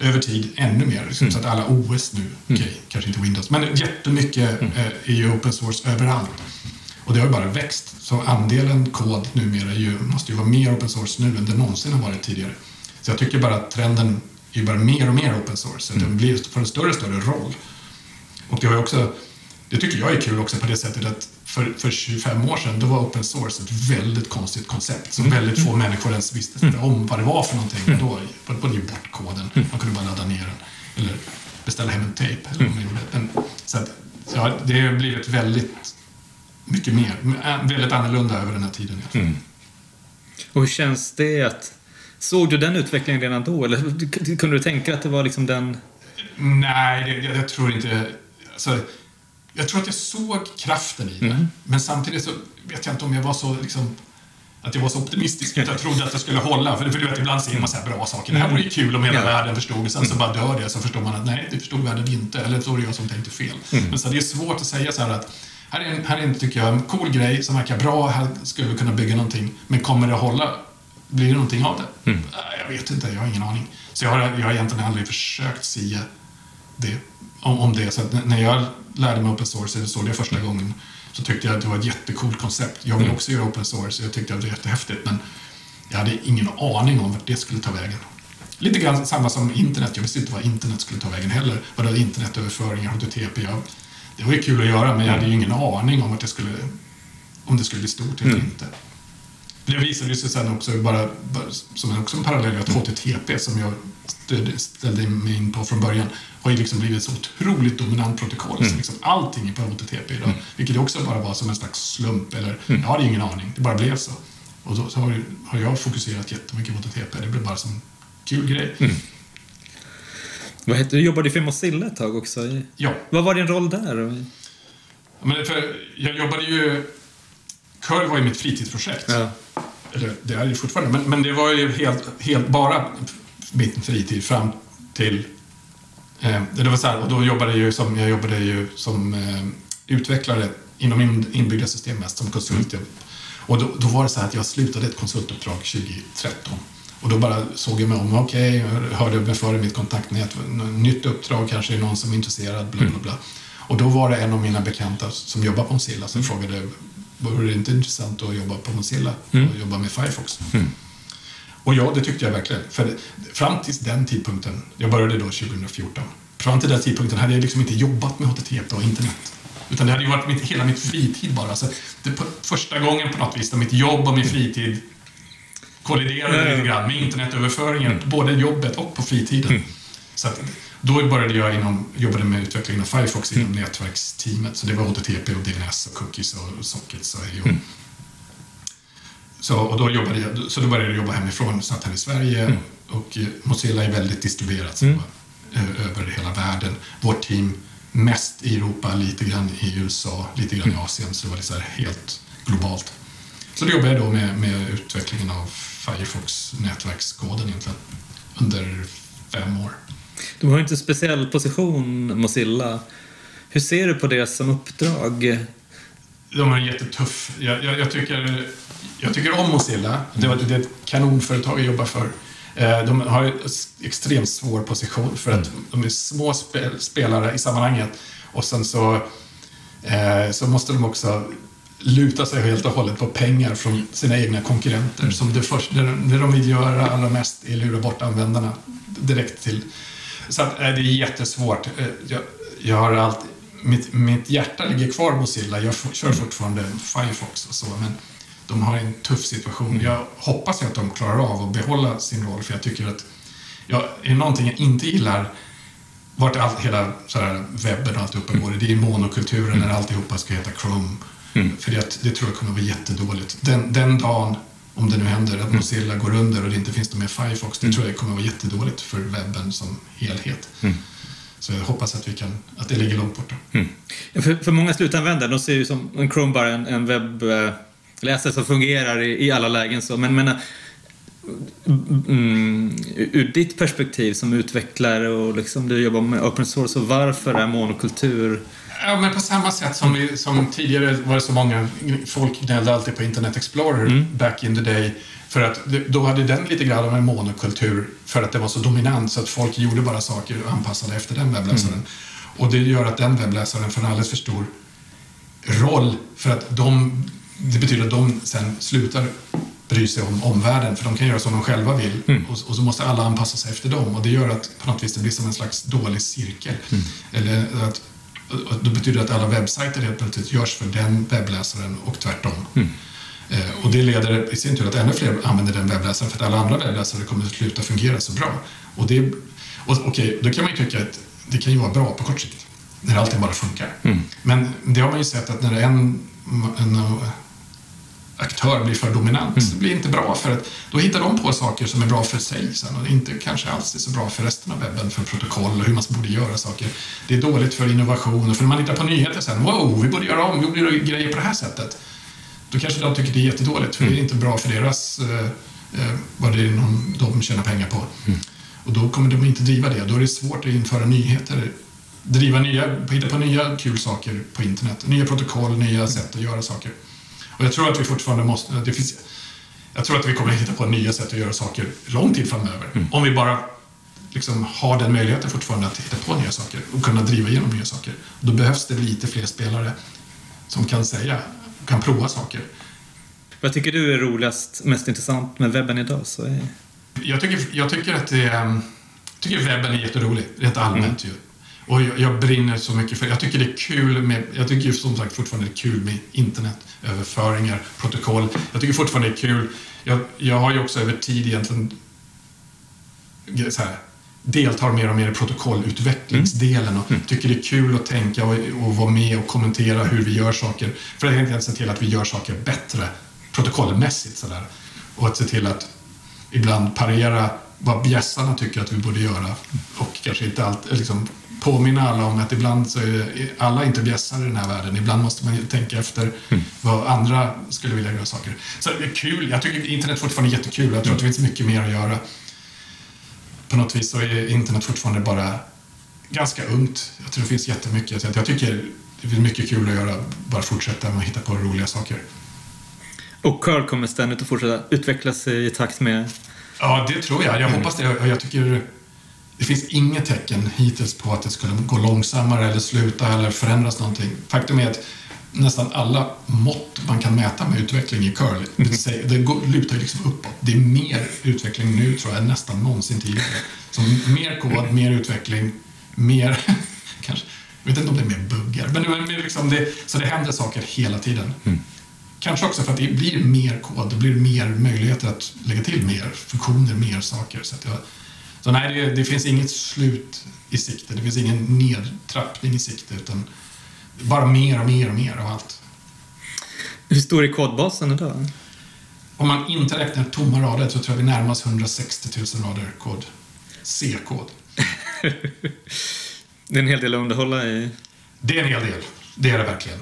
över tid ännu mer. Liksom, Så att alla OS nu, okej, kanske inte Windows, men jättemycket eh, är ju open source överallt. Och det har ju bara växt. Så andelen kod numera ju, måste ju vara mer open source nu än det någonsin har varit tidigare. Så jag tycker bara att trenden är ju bara mer och mer open source. Så att den blir, får en större och större roll. Och det har ju också, det tycker jag är kul också på det sättet att för, för 25 år sedan då var open source ett väldigt konstigt koncept som väldigt få människor ens visste om vad det var för någonting. Och då var det ju bort koden. Man kunde bara ladda ner den eller beställa hem en tejp. Eller vad man gjorde. Så att, ja, det har blivit väldigt mycket mer, väldigt annorlunda över den här tiden. fall. Och hur känns det att... Såg du den utvecklingen redan då? Eller kunde du tänka att det var liksom den... Nej, det, jag, jag tror inte... Alltså, jag tror att jag såg kraften i det. Men samtidigt så vet jag inte om jag var så liksom att jag var så optimistisk att jag trodde att det skulle hålla. För, för du vet, ibland ser man så här bra saker. Det här vore ju kul om hela Ja. världen förstod. Och sen så bara dör det. Så förstår man att nej, det förstod världen inte. Eller så var det jag som tänkte fel. Men så det är svårt att säga så här att här är, en, här är en, tycker jag, en cool grej som verkar bra. Här skulle vi kunna bygga någonting. Men kommer det att hålla? Blir det någonting av det? Mm. Jag vet inte, jag har ingen aning. Så jag har, jag har egentligen aldrig försökt sia det, om, om det. Så när jag lärde mig open source, eller såg det första gången, så tyckte jag att det var ett jättecoolt koncept. Jag vill också göra open source, jag tyckte att det var jättehäftigt, men jag hade ingen aning om vart det skulle ta vägen. Lite grann samma som internet. Jag visste inte vad internet skulle ta vägen heller. Vad det var internetöverföringar, HTTP. Jag, det var ju kul att göra, men jag hade ju ingen aning om att det skulle, om det skulle bli stort eller inte. Det visade sig sen också, bara, som också en parallell, att HTTP som jag ställde mig in på från början har ju liksom blivit ett så otroligt dominant protokoll. Så liksom allting är på HTTP idag. Vilket också bara var som en slags slump, eller jag hade ingen aning, det bara blev så. Och då så har, har jag fokuserat jättemycket på HTTP, det blev bara som en kul grej. Vad heter, du jobbade ju för Mozilla ett tag också. Ja. Vad var din roll där? Men för jag jobbade ju... Curl var ju mitt fritidsprojekt. Ja. Eller det är det fortfarande, men, men det var ju helt, helt bara min fritid fram till... Eh, det var så här, och då jobbade jag ju som, jag jobbade ju som eh, utvecklare inom in, inbyggda system mest, som konsult. Och då, då var det så här att jag slutade ett konsultuppdrag 2013. Och då bara såg jag mig om, okej, jag hörde mig för i mitt kontaktnät, nytt uppdrag, kanske är någon som är intresserad, bla bla bla. Och då var det en av mina bekanta som jobbar på Mozilla som frågade, vore det inte intressant att jobba på Mozilla och jobba med Firefox? Och ja, det tyckte jag verkligen. För fram till den tidpunkten, jag började då 2014, fram till den tidpunkten hade jag liksom inte jobbat med HTTP och internet. Utan det hade ju varit mitt, hela mitt fritid bara. Så det första gången på något vis där mitt jobb och min fritid kolliderade lite grann med internetöverföringen, både jobbet och på fritiden. Så att, då började jag inom, jobbade med utvecklingen av Firefox inom nätverksteamet. Så det var HTTP och DNS och cookies och sockets och IO. Så, och då jobbade jag, så då började jag jobba hemifrån, satt här i Sverige och eh, Mozilla är väldigt distribuerat så var, ö- över hela världen. Vårt team mest i Europa, lite grann i USA, lite grann i Asien, så det var här helt globalt. Så då jobbade jag då med, med utvecklingen av Firefox nätverkskoden egentligen under fem år. De har ju inte en speciell position, Mozilla. Hur ser du på det som uppdrag? De är jättetuff. Jag, jag, jag, tycker, jag tycker om Mozilla. Det, var- det är ett kanonföretag jag jobbar för. Eh, De har en extremt svår position för att de är små spel, spelare i sammanhanget. Och sen så, eh, så måste de också luta sig helt och hållet på pengar från sina egna konkurrenter. Som det, först, det, det de vill göra allra mest är lura bort användarna direkt till... Så att, eh, det är jättesvårt. Eh, Jag, jag har alltid, mitt, mitt hjärta ligger kvar på Mozilla. Jag kör fortfarande Firefox och så, men de har en tuff situation. Jag hoppas ju att de klarar av att behålla sin roll, för jag tycker att jag, är det någonting jag inte gillar vart allt, hela så här, webben och alltihopa går, det är monokulturen när alltihopa ska heta Chrome. För det, det tror jag kommer att vara jättedåligt. Den, den dagen, om det nu händer, att Mozilla går under och det inte finns någon mer Firefox, det tror jag kommer att vara jättedåligt för webben som helhet. Så jag hoppas att, vi kan, att det ligger långt borta. Ja, För, för många slutanvändare, de ser ju som en Chrome bara en, en webbläsare som fungerar i, i alla lägen. Så. Men, men äh, mm, ur ditt perspektiv som utvecklare och liksom du jobbar med open source, och varför är monokultur Ja, men på samma sätt som, vi, som tidigare var det så många, folk gnällde alltid på Internet Explorer back in the day. För att då hade den lite grann av en monokultur för att det var så dominant så att folk gjorde bara saker anpassade efter den webbläsaren. Och det gör att den webbläsaren får en alldeles för stor roll för att de, det betyder att de sen slutar bry sig om omvärlden för de kan göra som de själva vill och, och så måste alla anpassa sig efter dem och det gör att på något vis det blir som en slags dålig cirkel. Eller att, och då betyder det att alla webbsajter helt plötsligt görs för den webbläsaren och tvärtom. Eh, och det leder i sin tur att ännu fler använder den webbläsaren för att alla andra webbläsare kommer att sluta fungera så bra. Och det, och, okej, då kan man ju tycka att det kan ju vara bra på kort sikt, när allting bara funkar. Men det har man ju sett att när en, en aktör blir för dominant. Det blir inte bra för att då hittar de på saker som är bra för sig sen och inte kanske alls är så bra för resten av webben, för protokoll och hur man borde göra saker. Det är dåligt för innovation och för när man hittar på nyheter sen, wow, vi borde göra om, vi borde göra grejer på det här sättet. Då kanske de tycker det är jättedåligt, för det är inte bra för deras, eh, eh, vad det är någon, de tjänar pengar på. Och då kommer de inte driva det. Då är det svårt att införa nyheter driva nya, hitta på nya kul saker på internet. Nya protokoll, nya sätt att göra saker. Och jag tror att vi fortfarande måste, det finns, jag tror att vi kommer att hitta på nya sätt att göra saker lång tid framöver. Om vi bara liksom har den möjligheten fortfarande att hitta på nya saker och kunna driva igenom nya saker. Då behövs det lite fler spelare som kan säga, kan prova saker. Vad tycker du är roligast, mest intressant med webben idag? Så är... Jag tycker, jag tycker att det, jag tycker webben är jätterolig, rent allmänt ju. Och jag, jag brinner så mycket för Jag tycker det är kul med, jag tycker som sagt fortfarande det är kul med internetöverföringar, protokoll. Jag tycker fortfarande det är kul. Jag, jag har ju också över tid egentligen så här, deltar mer och mer i protokollutvecklingsdelen och tycker det är kul att tänka och, och vara med och kommentera hur vi gör saker. För att enkelt se till att vi gör saker bättre protokollmässigt sådär. Och att se till att ibland parera vad bjässarna tycker att vi borde göra och kanske inte alltid liksom påminna alla om att ibland så är alla inte bjässar i den här världen. Ibland måste man ju tänka efter vad andra skulle vilja göra saker. Så det är kul. Jag tycker internet fortfarande är jättekul. Jag tror att det finns mycket mer att göra. På något vis så är internet fortfarande bara ganska ungt. Jag tror det finns jättemycket. Så jag tycker det finns mycket kul att göra. Bara fortsätta med att hitta på roliga saker. Och curl kommer ständigt att fortsätta utvecklas i takt med... Ja, det tror jag. Jag hoppas det. Jag tycker det finns inget tecken hittills på att det skulle gå långsammare eller sluta eller förändras någonting. Faktum är att nästan alla mått man kan mäta med utveckling i curl, det, säger, det går, lutar liksom uppåt. Det är mer utveckling nu tror jag än nästan någonsin tidigare. Så mer kod, mer utveckling, mer... [laughs] kanske, jag vet inte om det är mer buggar, men är liksom det, så det händer saker hela tiden. Kanske också för att det blir mer kod, det blir mer möjligheter att lägga till mer funktioner, mer saker. Så, att jag, så nej, det, det finns inget slut i sikte, det finns ingen nedtrappning i sikte, utan bara mer och mer och mer av allt. Hur stor är kodbasen idag? Om man inte räknar tomma rader så tror jag vi närmar oss 160 000 rader kod. C-kod. [laughs] Det är en hel del att underhålla i. Det är en hel del. Det är det verkligen.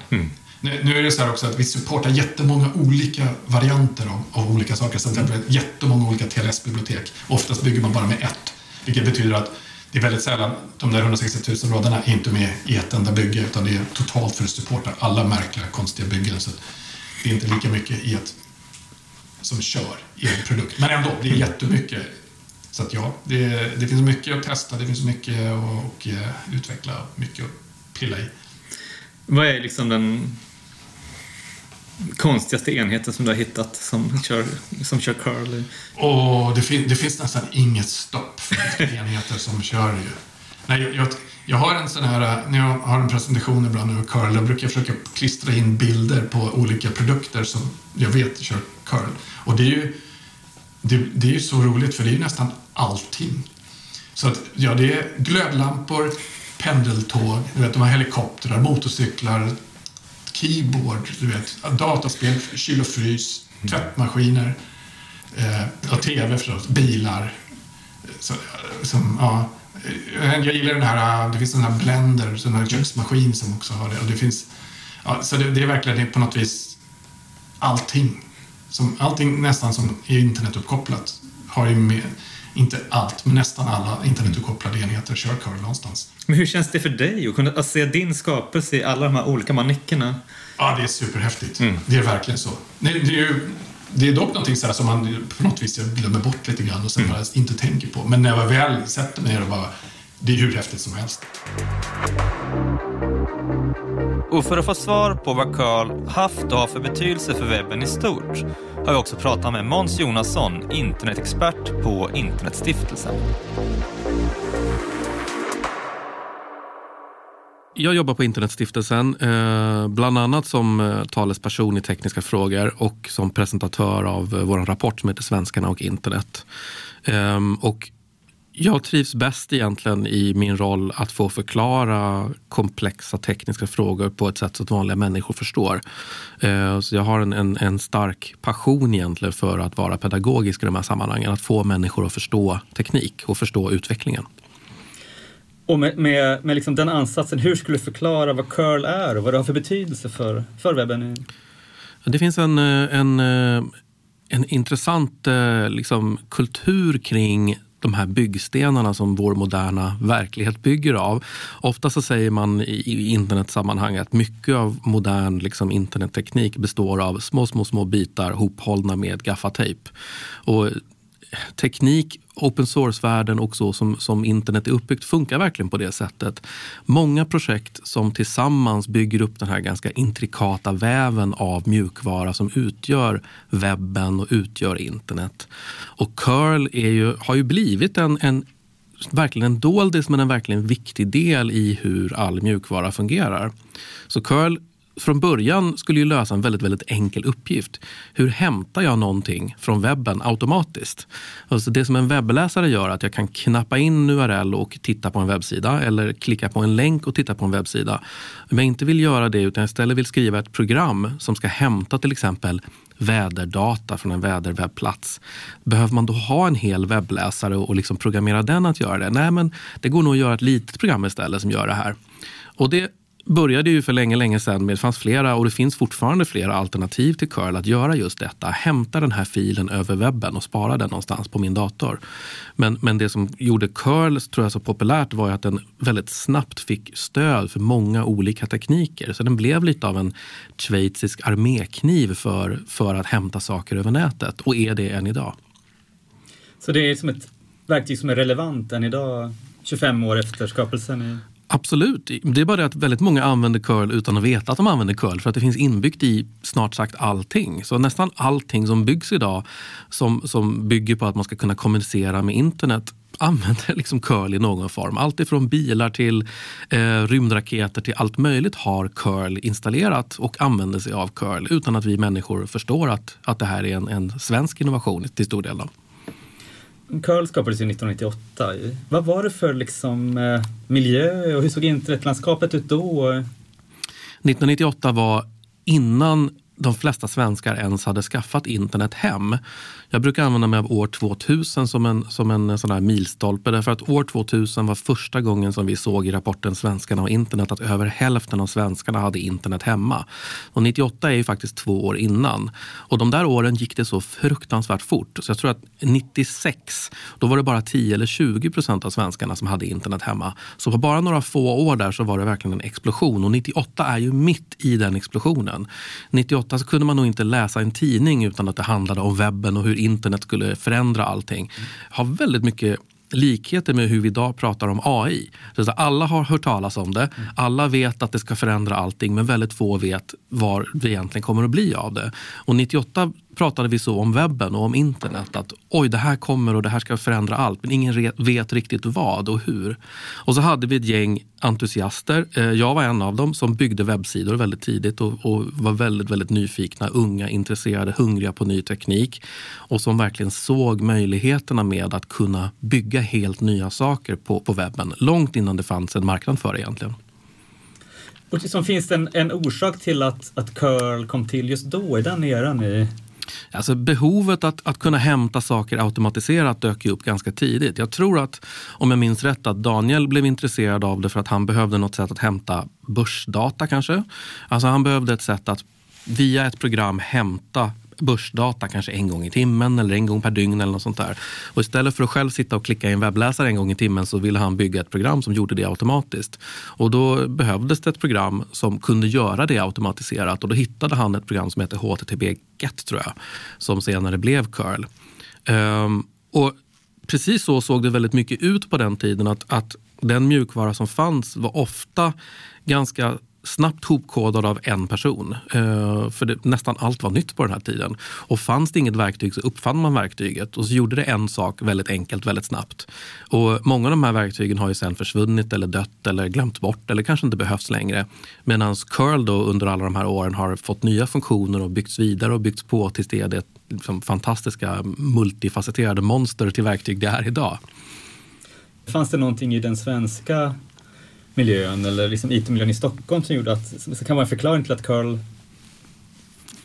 Nu, nu är det så här också att vi supportar jättemånga olika varianter av, av olika saker. Så till exempel jättemånga olika TLS-bibliotek. Oftast bygger man bara med ett. Vilket betyder att det är väldigt sällan, de där 160 000 raderna är inte med i ett enda bygge utan det är totalt för att supporta alla märkliga, konstiga byggen. Så det är inte lika mycket i ett som kör i en produkt. Men ändå, det är jättemycket. Så att ja, det, det finns mycket att testa, det finns mycket att och, eh, utveckla, mycket att pilla i. Vad är liksom den konstigaste enheten som du har hittat som kör, som kör curl? Oh, det, fin det finns nästan inget stopp för enheter som kör ju. Nej, jag, jag, har en sån här, när jag har en presentation ibland över curl, då brukar jag försöka klistra in bilder på olika produkter som jag vet kör curl. Och det är ju, det, det är ju så roligt för det är ju nästan allting. Så att, ja, det är glödlampor, pendeltåg, du vet, de har helikoptrar, motorcyklar, keyboard, du vet, dataspel, kyl och frys, tvättmaskiner, eh, och tv förstås, bilar. Så, som, ja, eh, jag gillar den här, eh, det finns den här blender, sån här köksmaskin som också har det. Och det finns, ja, så det, det är verkligen det är på något vis allting. Som, allting nästan som är internetuppkopplat har ju med, inte allt, men nästan alla internetuppkopplade enheter kör curl någonstans. Men hur känns det för dig att kunna att se din skapelse i alla de här olika manickerna? Ja, det är superhäftigt. Det är verkligen så. Det, det, är ju, det är dock någonting så som man på något vis glömmer bort lite grann och sen bara inte tänker på. Men när jag väl sätter mig ner och bara, det är hur häftigt som helst. Och för att få svar på vad curl haft och har för betydelse för webben i stort har vi också pratat med Måns Jonasson, internetexpert på Internetstiftelsen. Jag jobbar på Internetstiftelsen, eh, bland annat som eh, talesperson i tekniska frågor och som presentatör av eh, vår rapport som heter Svenskarna och internet. Ehm, och Jag trivs bäst egentligen i min roll att få förklara komplexa tekniska frågor på ett sätt så att vanliga människor förstår. Eh, så jag har en, en, en, stark passion egentligen för att vara pedagogisk i de här sammanhangen. Att få människor att förstå teknik och förstå utvecklingen. Och med, med, med liksom den ansatsen, hur skulle du förklara vad curl är och vad det har för betydelse för, för webben? Det finns en, eh, en, eh, en intressant liksom, kultur kring de här byggstenarna som vår moderna verklighet bygger av. Ofta så säger man i internetsammanhang att mycket av modern liksom, internetteknik består av små, små, små bitar hophållna med gaffatejp. Och teknik, open source-världen och så som, som internet är uppbyggt funkar verkligen på det sättet. Många projekt som tillsammans bygger upp den här ganska intrikata väven av mjukvara som utgör webben och utgör internet. Och curl är ju, har ju blivit en, en verkligen en doldis men en verkligen viktig del i hur all mjukvara fungerar. Så curl från början skulle ju lösa en väldigt, väldigt enkel uppgift. Hur hämtar jag någonting från webben automatiskt? Alltså det som en webbläsare gör är att jag kan knappa in en URL och titta på en webbsida eller klicka på en länk och titta på en webbsida. Om jag inte vill göra det utan istället vill skriva ett program som ska hämta till exempel väderdata från en väderwebbplats. Behöver man då ha en hel webbläsare och liksom programmera den att göra det? Nej, men det går nog att göra ett litet program istället som gör det här. Och det började ju för länge, länge sedan med, det fanns flera och det finns fortfarande flera alternativ till curl att göra just detta. Hämta den här filen över webben och spara den någonstans på min dator. Men, men det som gjorde curl tror jag så populärt var att den väldigt snabbt fick stöd för många olika tekniker. Så den blev lite av en schweizisk armékniv för, för att hämta saker över nätet och är det än idag. Så det är som ett verktyg som är relevant än idag, 25 år efter skapelsen? Absolut. Det är bara det att väldigt många använder curl utan att veta att de använder curl för att det finns inbyggt i snart sagt allting. Så nästan allting som byggs idag som, som bygger på att man ska kunna kommunicera med internet [laughs] använder liksom curl i någon form. Allt ifrån bilar till eh, rymdraketer till allt möjligt har curl installerat och använder sig av curl utan att vi människor förstår att, att det här är en, en svensk innovation till stor del. Då. Curl skapades ju 1998. Vad var det för liksom, eh, miljö och hur såg internetlandskapet ut då? 1998 var innan de flesta svenskar ens hade skaffat internet hem. Jag brukar använda mig av år 2000 som en, som en eh, sån här milstolpe därför att år 2000 var första gången som vi såg i rapporten Svenskarna och internet att över hälften av svenskarna hade internet hemma. Och 98 är ju faktiskt två år innan. Och de där åren gick det så fruktansvärt fort. Så jag tror att 96, då var det bara 10 eller 20 procent av svenskarna som hade internet hemma. Så på bara några få år där så var det verkligen en explosion. Och 98 är ju mitt i den explosionen. 98 så kunde man nog inte läsa en tidning utan att det handlade om webben och hur internet skulle förändra allting. Har väldigt mycket likheter med hur vi idag pratar om AI. Så alla har hört talas om det, alla vet att det ska förändra allting men väldigt få vet vad det egentligen kommer att bli av det. Och 98 pratade vi så om webben och om internet. Att oj, det här kommer och det här ska förändra allt. Men ingen vet riktigt vad och hur. Och så hade vi ett gäng entusiaster. Eh, jag var en av dem som byggde webbsidor väldigt tidigt och, och var väldigt, väldigt nyfikna, unga, intresserade, hungriga på ny teknik. Och som verkligen såg möjligheterna med att kunna bygga helt nya saker på, på webben. Långt innan det fanns en marknad för det egentligen. Och liksom, finns det en, en orsak till att, att curl kom till just då, i den eran? I Alltså behovet att, att kunna hämta saker automatiserat dök upp ganska tidigt. Jag tror att, om jag minns rätt, att Daniel blev intresserad av det för att han behövde något sätt att hämta börsdata kanske. Alltså han behövde ett sätt att via ett program hämta börsdata kanske en gång i timmen eller en gång per dygn eller något sånt där. Och istället för att själv sitta och klicka i en webbläsare en gång i timmen så ville han bygga ett program som gjorde det automatiskt. Och då behövdes det ett program som kunde göra det automatiserat och då hittade han ett program som heter HTTP GET tror jag, som senare blev curl. Um, och precis så såg det väldigt mycket ut på den tiden att, att den mjukvara som fanns var ofta ganska snabbt hopkodad av en person. Eh, för det, nästan allt var nytt på den här tiden. Och fanns det inget verktyg så uppfann man verktyget och så gjorde det en sak väldigt enkelt, väldigt snabbt. Och många av de här verktygen har ju sen försvunnit eller dött eller glömt bort eller kanske inte behövs längre. Medan curl då under alla de här åren har fått nya funktioner och byggts vidare och byggts på tills det är det liksom fantastiska multifacetterade monster till verktyg det är idag. Fanns det någonting i den svenska miljön eller liksom IT-miljön i Stockholm som gjorde att, som kan vara en förklaring till att curl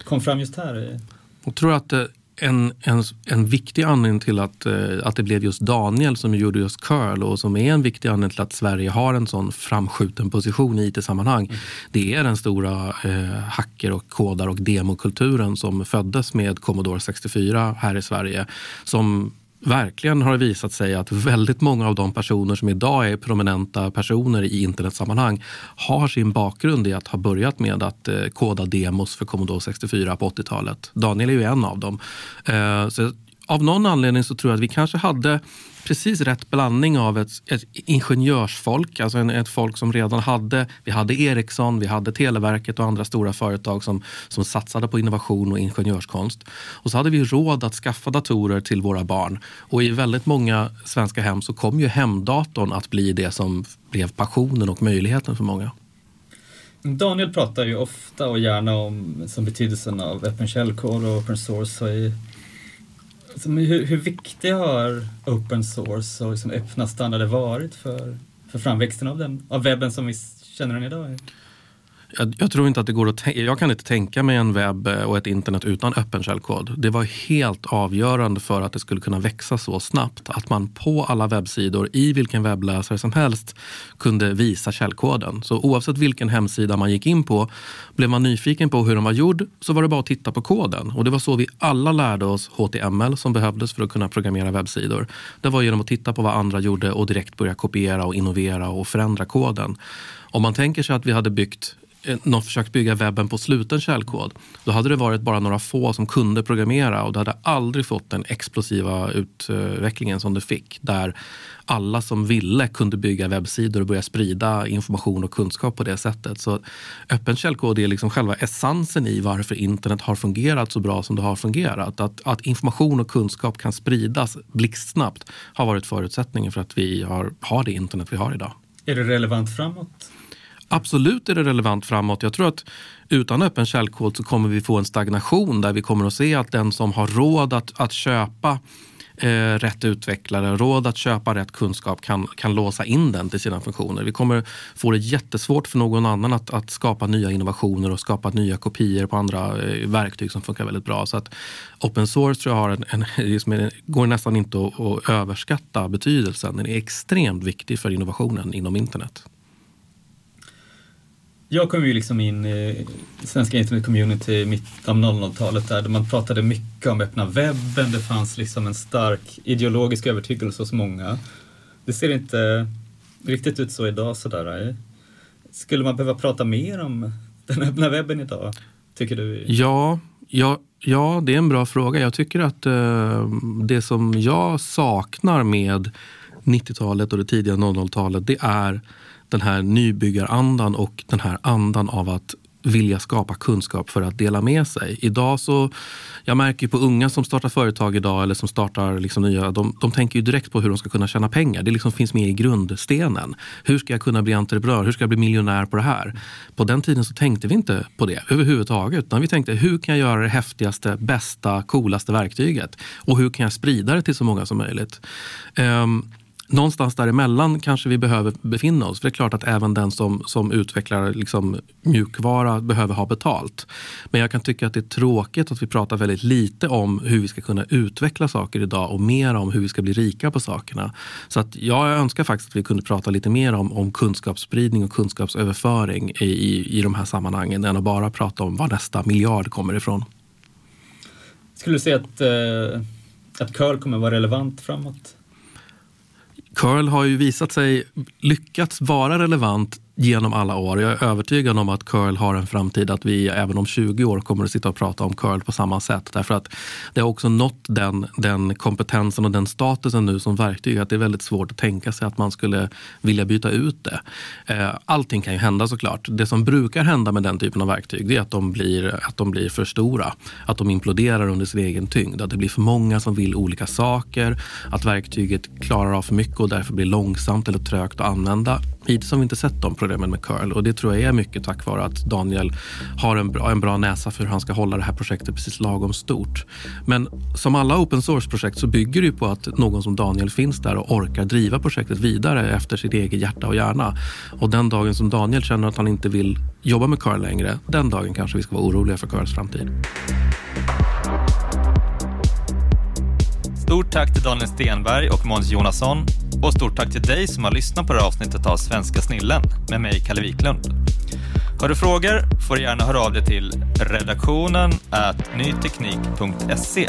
kom fram just här? Jag tror att eh, en, en, en viktig anledning till att, eh, att det blev just Daniel som gjorde just curl och som är en viktig anledning till att Sverige har en sån framskjuten position i IT-sammanhang. Mm. Det är den stora eh, hacker och kodar och demokulturen som föddes med Commodore 64 här i Sverige. Som verkligen har det visat sig att väldigt många av de personer som idag är prominenta personer i internetsammanhang har sin bakgrund i att ha börjat med att eh, koda demos för Commodore 64 på 80-talet. Daniel är ju en av dem. Eh, så av någon anledning så tror jag att vi kanske hade precis rätt blandning av ett, ett ingenjörsfolk, alltså en, ett folk som redan hade, vi hade Ericsson, vi hade Televerket och andra stora företag som, som satsade på innovation och ingenjörskonst. Och så hade vi råd att skaffa datorer till våra barn. Och i väldigt många svenska hem så kom ju hemdatorn att bli det som blev passionen och möjligheten för många. Daniel pratar ju ofta och gärna om som betydelsen av öppen källkod och open source. Och i Alltså, hur, hur viktiga har open source och liksom öppna standarder varit för, för framväxten av, den, av webben som vi känner den idag? Jag, jag, tror inte att det går att Jag kan inte tänka mig en webb eh, och ett internet utan öppen källkod. Det var helt avgörande för att det skulle kunna växa så snabbt. Att man på alla webbsidor, i vilken webbläsare som helst, kunde visa källkoden. Så oavsett vilken hemsida man gick in på, blev man nyfiken på hur den var gjord så var det bara att titta på koden. Och det var så vi alla lärde oss HTML som behövdes för att kunna programmera webbsidor. Det var genom att titta på vad andra gjorde och direkt börja kopiera och innovera och förändra koden. Om man tänker sig att vi hade byggt Eh, någon försökt bygga webben på sluten källkod, då hade det varit bara några få som kunde programmera och du hade aldrig fått den explosiva utvecklingen som du fick. Där alla som ville kunde bygga webbsidor och börja sprida information och kunskap på det sättet. Så öppen källkod är liksom själva essensen i varför internet har fungerat så bra som det har fungerat. Att, att information och kunskap kan spridas blixtsnabbt har varit förutsättningen för att vi har, har det internet vi har idag. Är det relevant framåt? Absolut är det relevant framåt. Jag tror att utan öppen källkod så kommer vi få en stagnation där vi kommer att se att den som har råd att, att köpa eh, rätt utvecklare, råd att köpa rätt kunskap kan, kan låsa in den till sina funktioner. Vi kommer få det jättesvårt för någon annan att, att skapa nya innovationer och skapa nya kopior på andra eh, verktyg som funkar väldigt bra. Så att open source tror jag har en, en, [laughs] liksom går nästan inte att, att överskatta betydelsen. Den är extremt viktig för innovationen inom internet. Jag kom ju liksom in i svenska internet-community i mitten av 00-talet där man pratade mycket om öppna webben. Det fanns liksom en stark ideologisk övertygelse hos många. Det ser inte riktigt ut så idag sådär. Skulle man behöva prata mer om den öppna webben idag, tycker du? Ja, ja, ja det är en bra fråga. Jag tycker att eh, det som jag saknar med 90-talet och det tidiga 00-talet, det är den här nybyggarandan och den här andan av att vilja skapa kunskap för att dela med sig. Idag så, jag märker på unga som startar företag idag eller som startar liksom nya, de, de tänker ju direkt på hur de ska kunna tjäna pengar. Det liksom finns med i grundstenen. Hur ska jag kunna bli entreprenör? Hur ska jag bli miljonär på det här? På den tiden så tänkte vi inte på det överhuvudtaget. Utan vi tänkte, hur kan jag göra det häftigaste, bästa, coolaste verktyget? Och hur kan jag sprida det till så många som möjligt? Um, någonstans däremellan kanske vi behöver befinna oss. För det är klart att även den som, som utvecklar liksom mjukvara behöver ha betalt. Men jag kan tycka att det är tråkigt att vi pratar väldigt lite om hur vi ska kunna utveckla saker idag och mer om hur vi ska bli rika på sakerna. Så att jag önskar faktiskt att vi kunde prata lite mer om, om kunskapsspridning och kunskapsöverföring i, i, i de här sammanhangen än att bara prata om var nästa miljard kommer ifrån. Skulle du säga att, eh, att curl kommer vara relevant framåt? Curl har ju visat sig lyckats vara relevant genom alla år. Jag är övertygad om att curl har en framtid, att vi även om 20 år kommer att sitta och prata om curl på samma sätt. Därför att det har också nått den, den kompetensen och den statusen nu som verktyg att det är väldigt svårt att tänka sig att man skulle vilja byta ut det. Eh, allting kan ju hända såklart. Det som brukar hända med den typen av verktyg det är att de blir, att de blir för stora. Att de imploderar under sin egen tyngd. Att det blir för många som vill olika saker. Att verktyget klarar av för mycket och därför blir långsamt eller trögt att använda. Hittills har vi inte sett de problemen med curl och det tror jag är mycket tack vare att Daniel har en bra, en bra näsa för hur han ska hålla det här projektet precis lagom stort. Men som alla open source-projekt så bygger det ju på att någon som Daniel finns där och orkar driva projektet vidare efter sitt eget hjärta och hjärna. Och den dagen som Daniel känner att han inte vill jobba med curl längre, den dagen kanske vi ska vara oroliga för curls framtid. Stort tack till Daniel Stenberg och Måns Jonasson och stort tack till dig som har lyssnat på det här avsnittet av Svenska snillen med mig, Kalle Wiklund. Har du frågor får du gärna höra av dig till redaktionen nyteknik.se.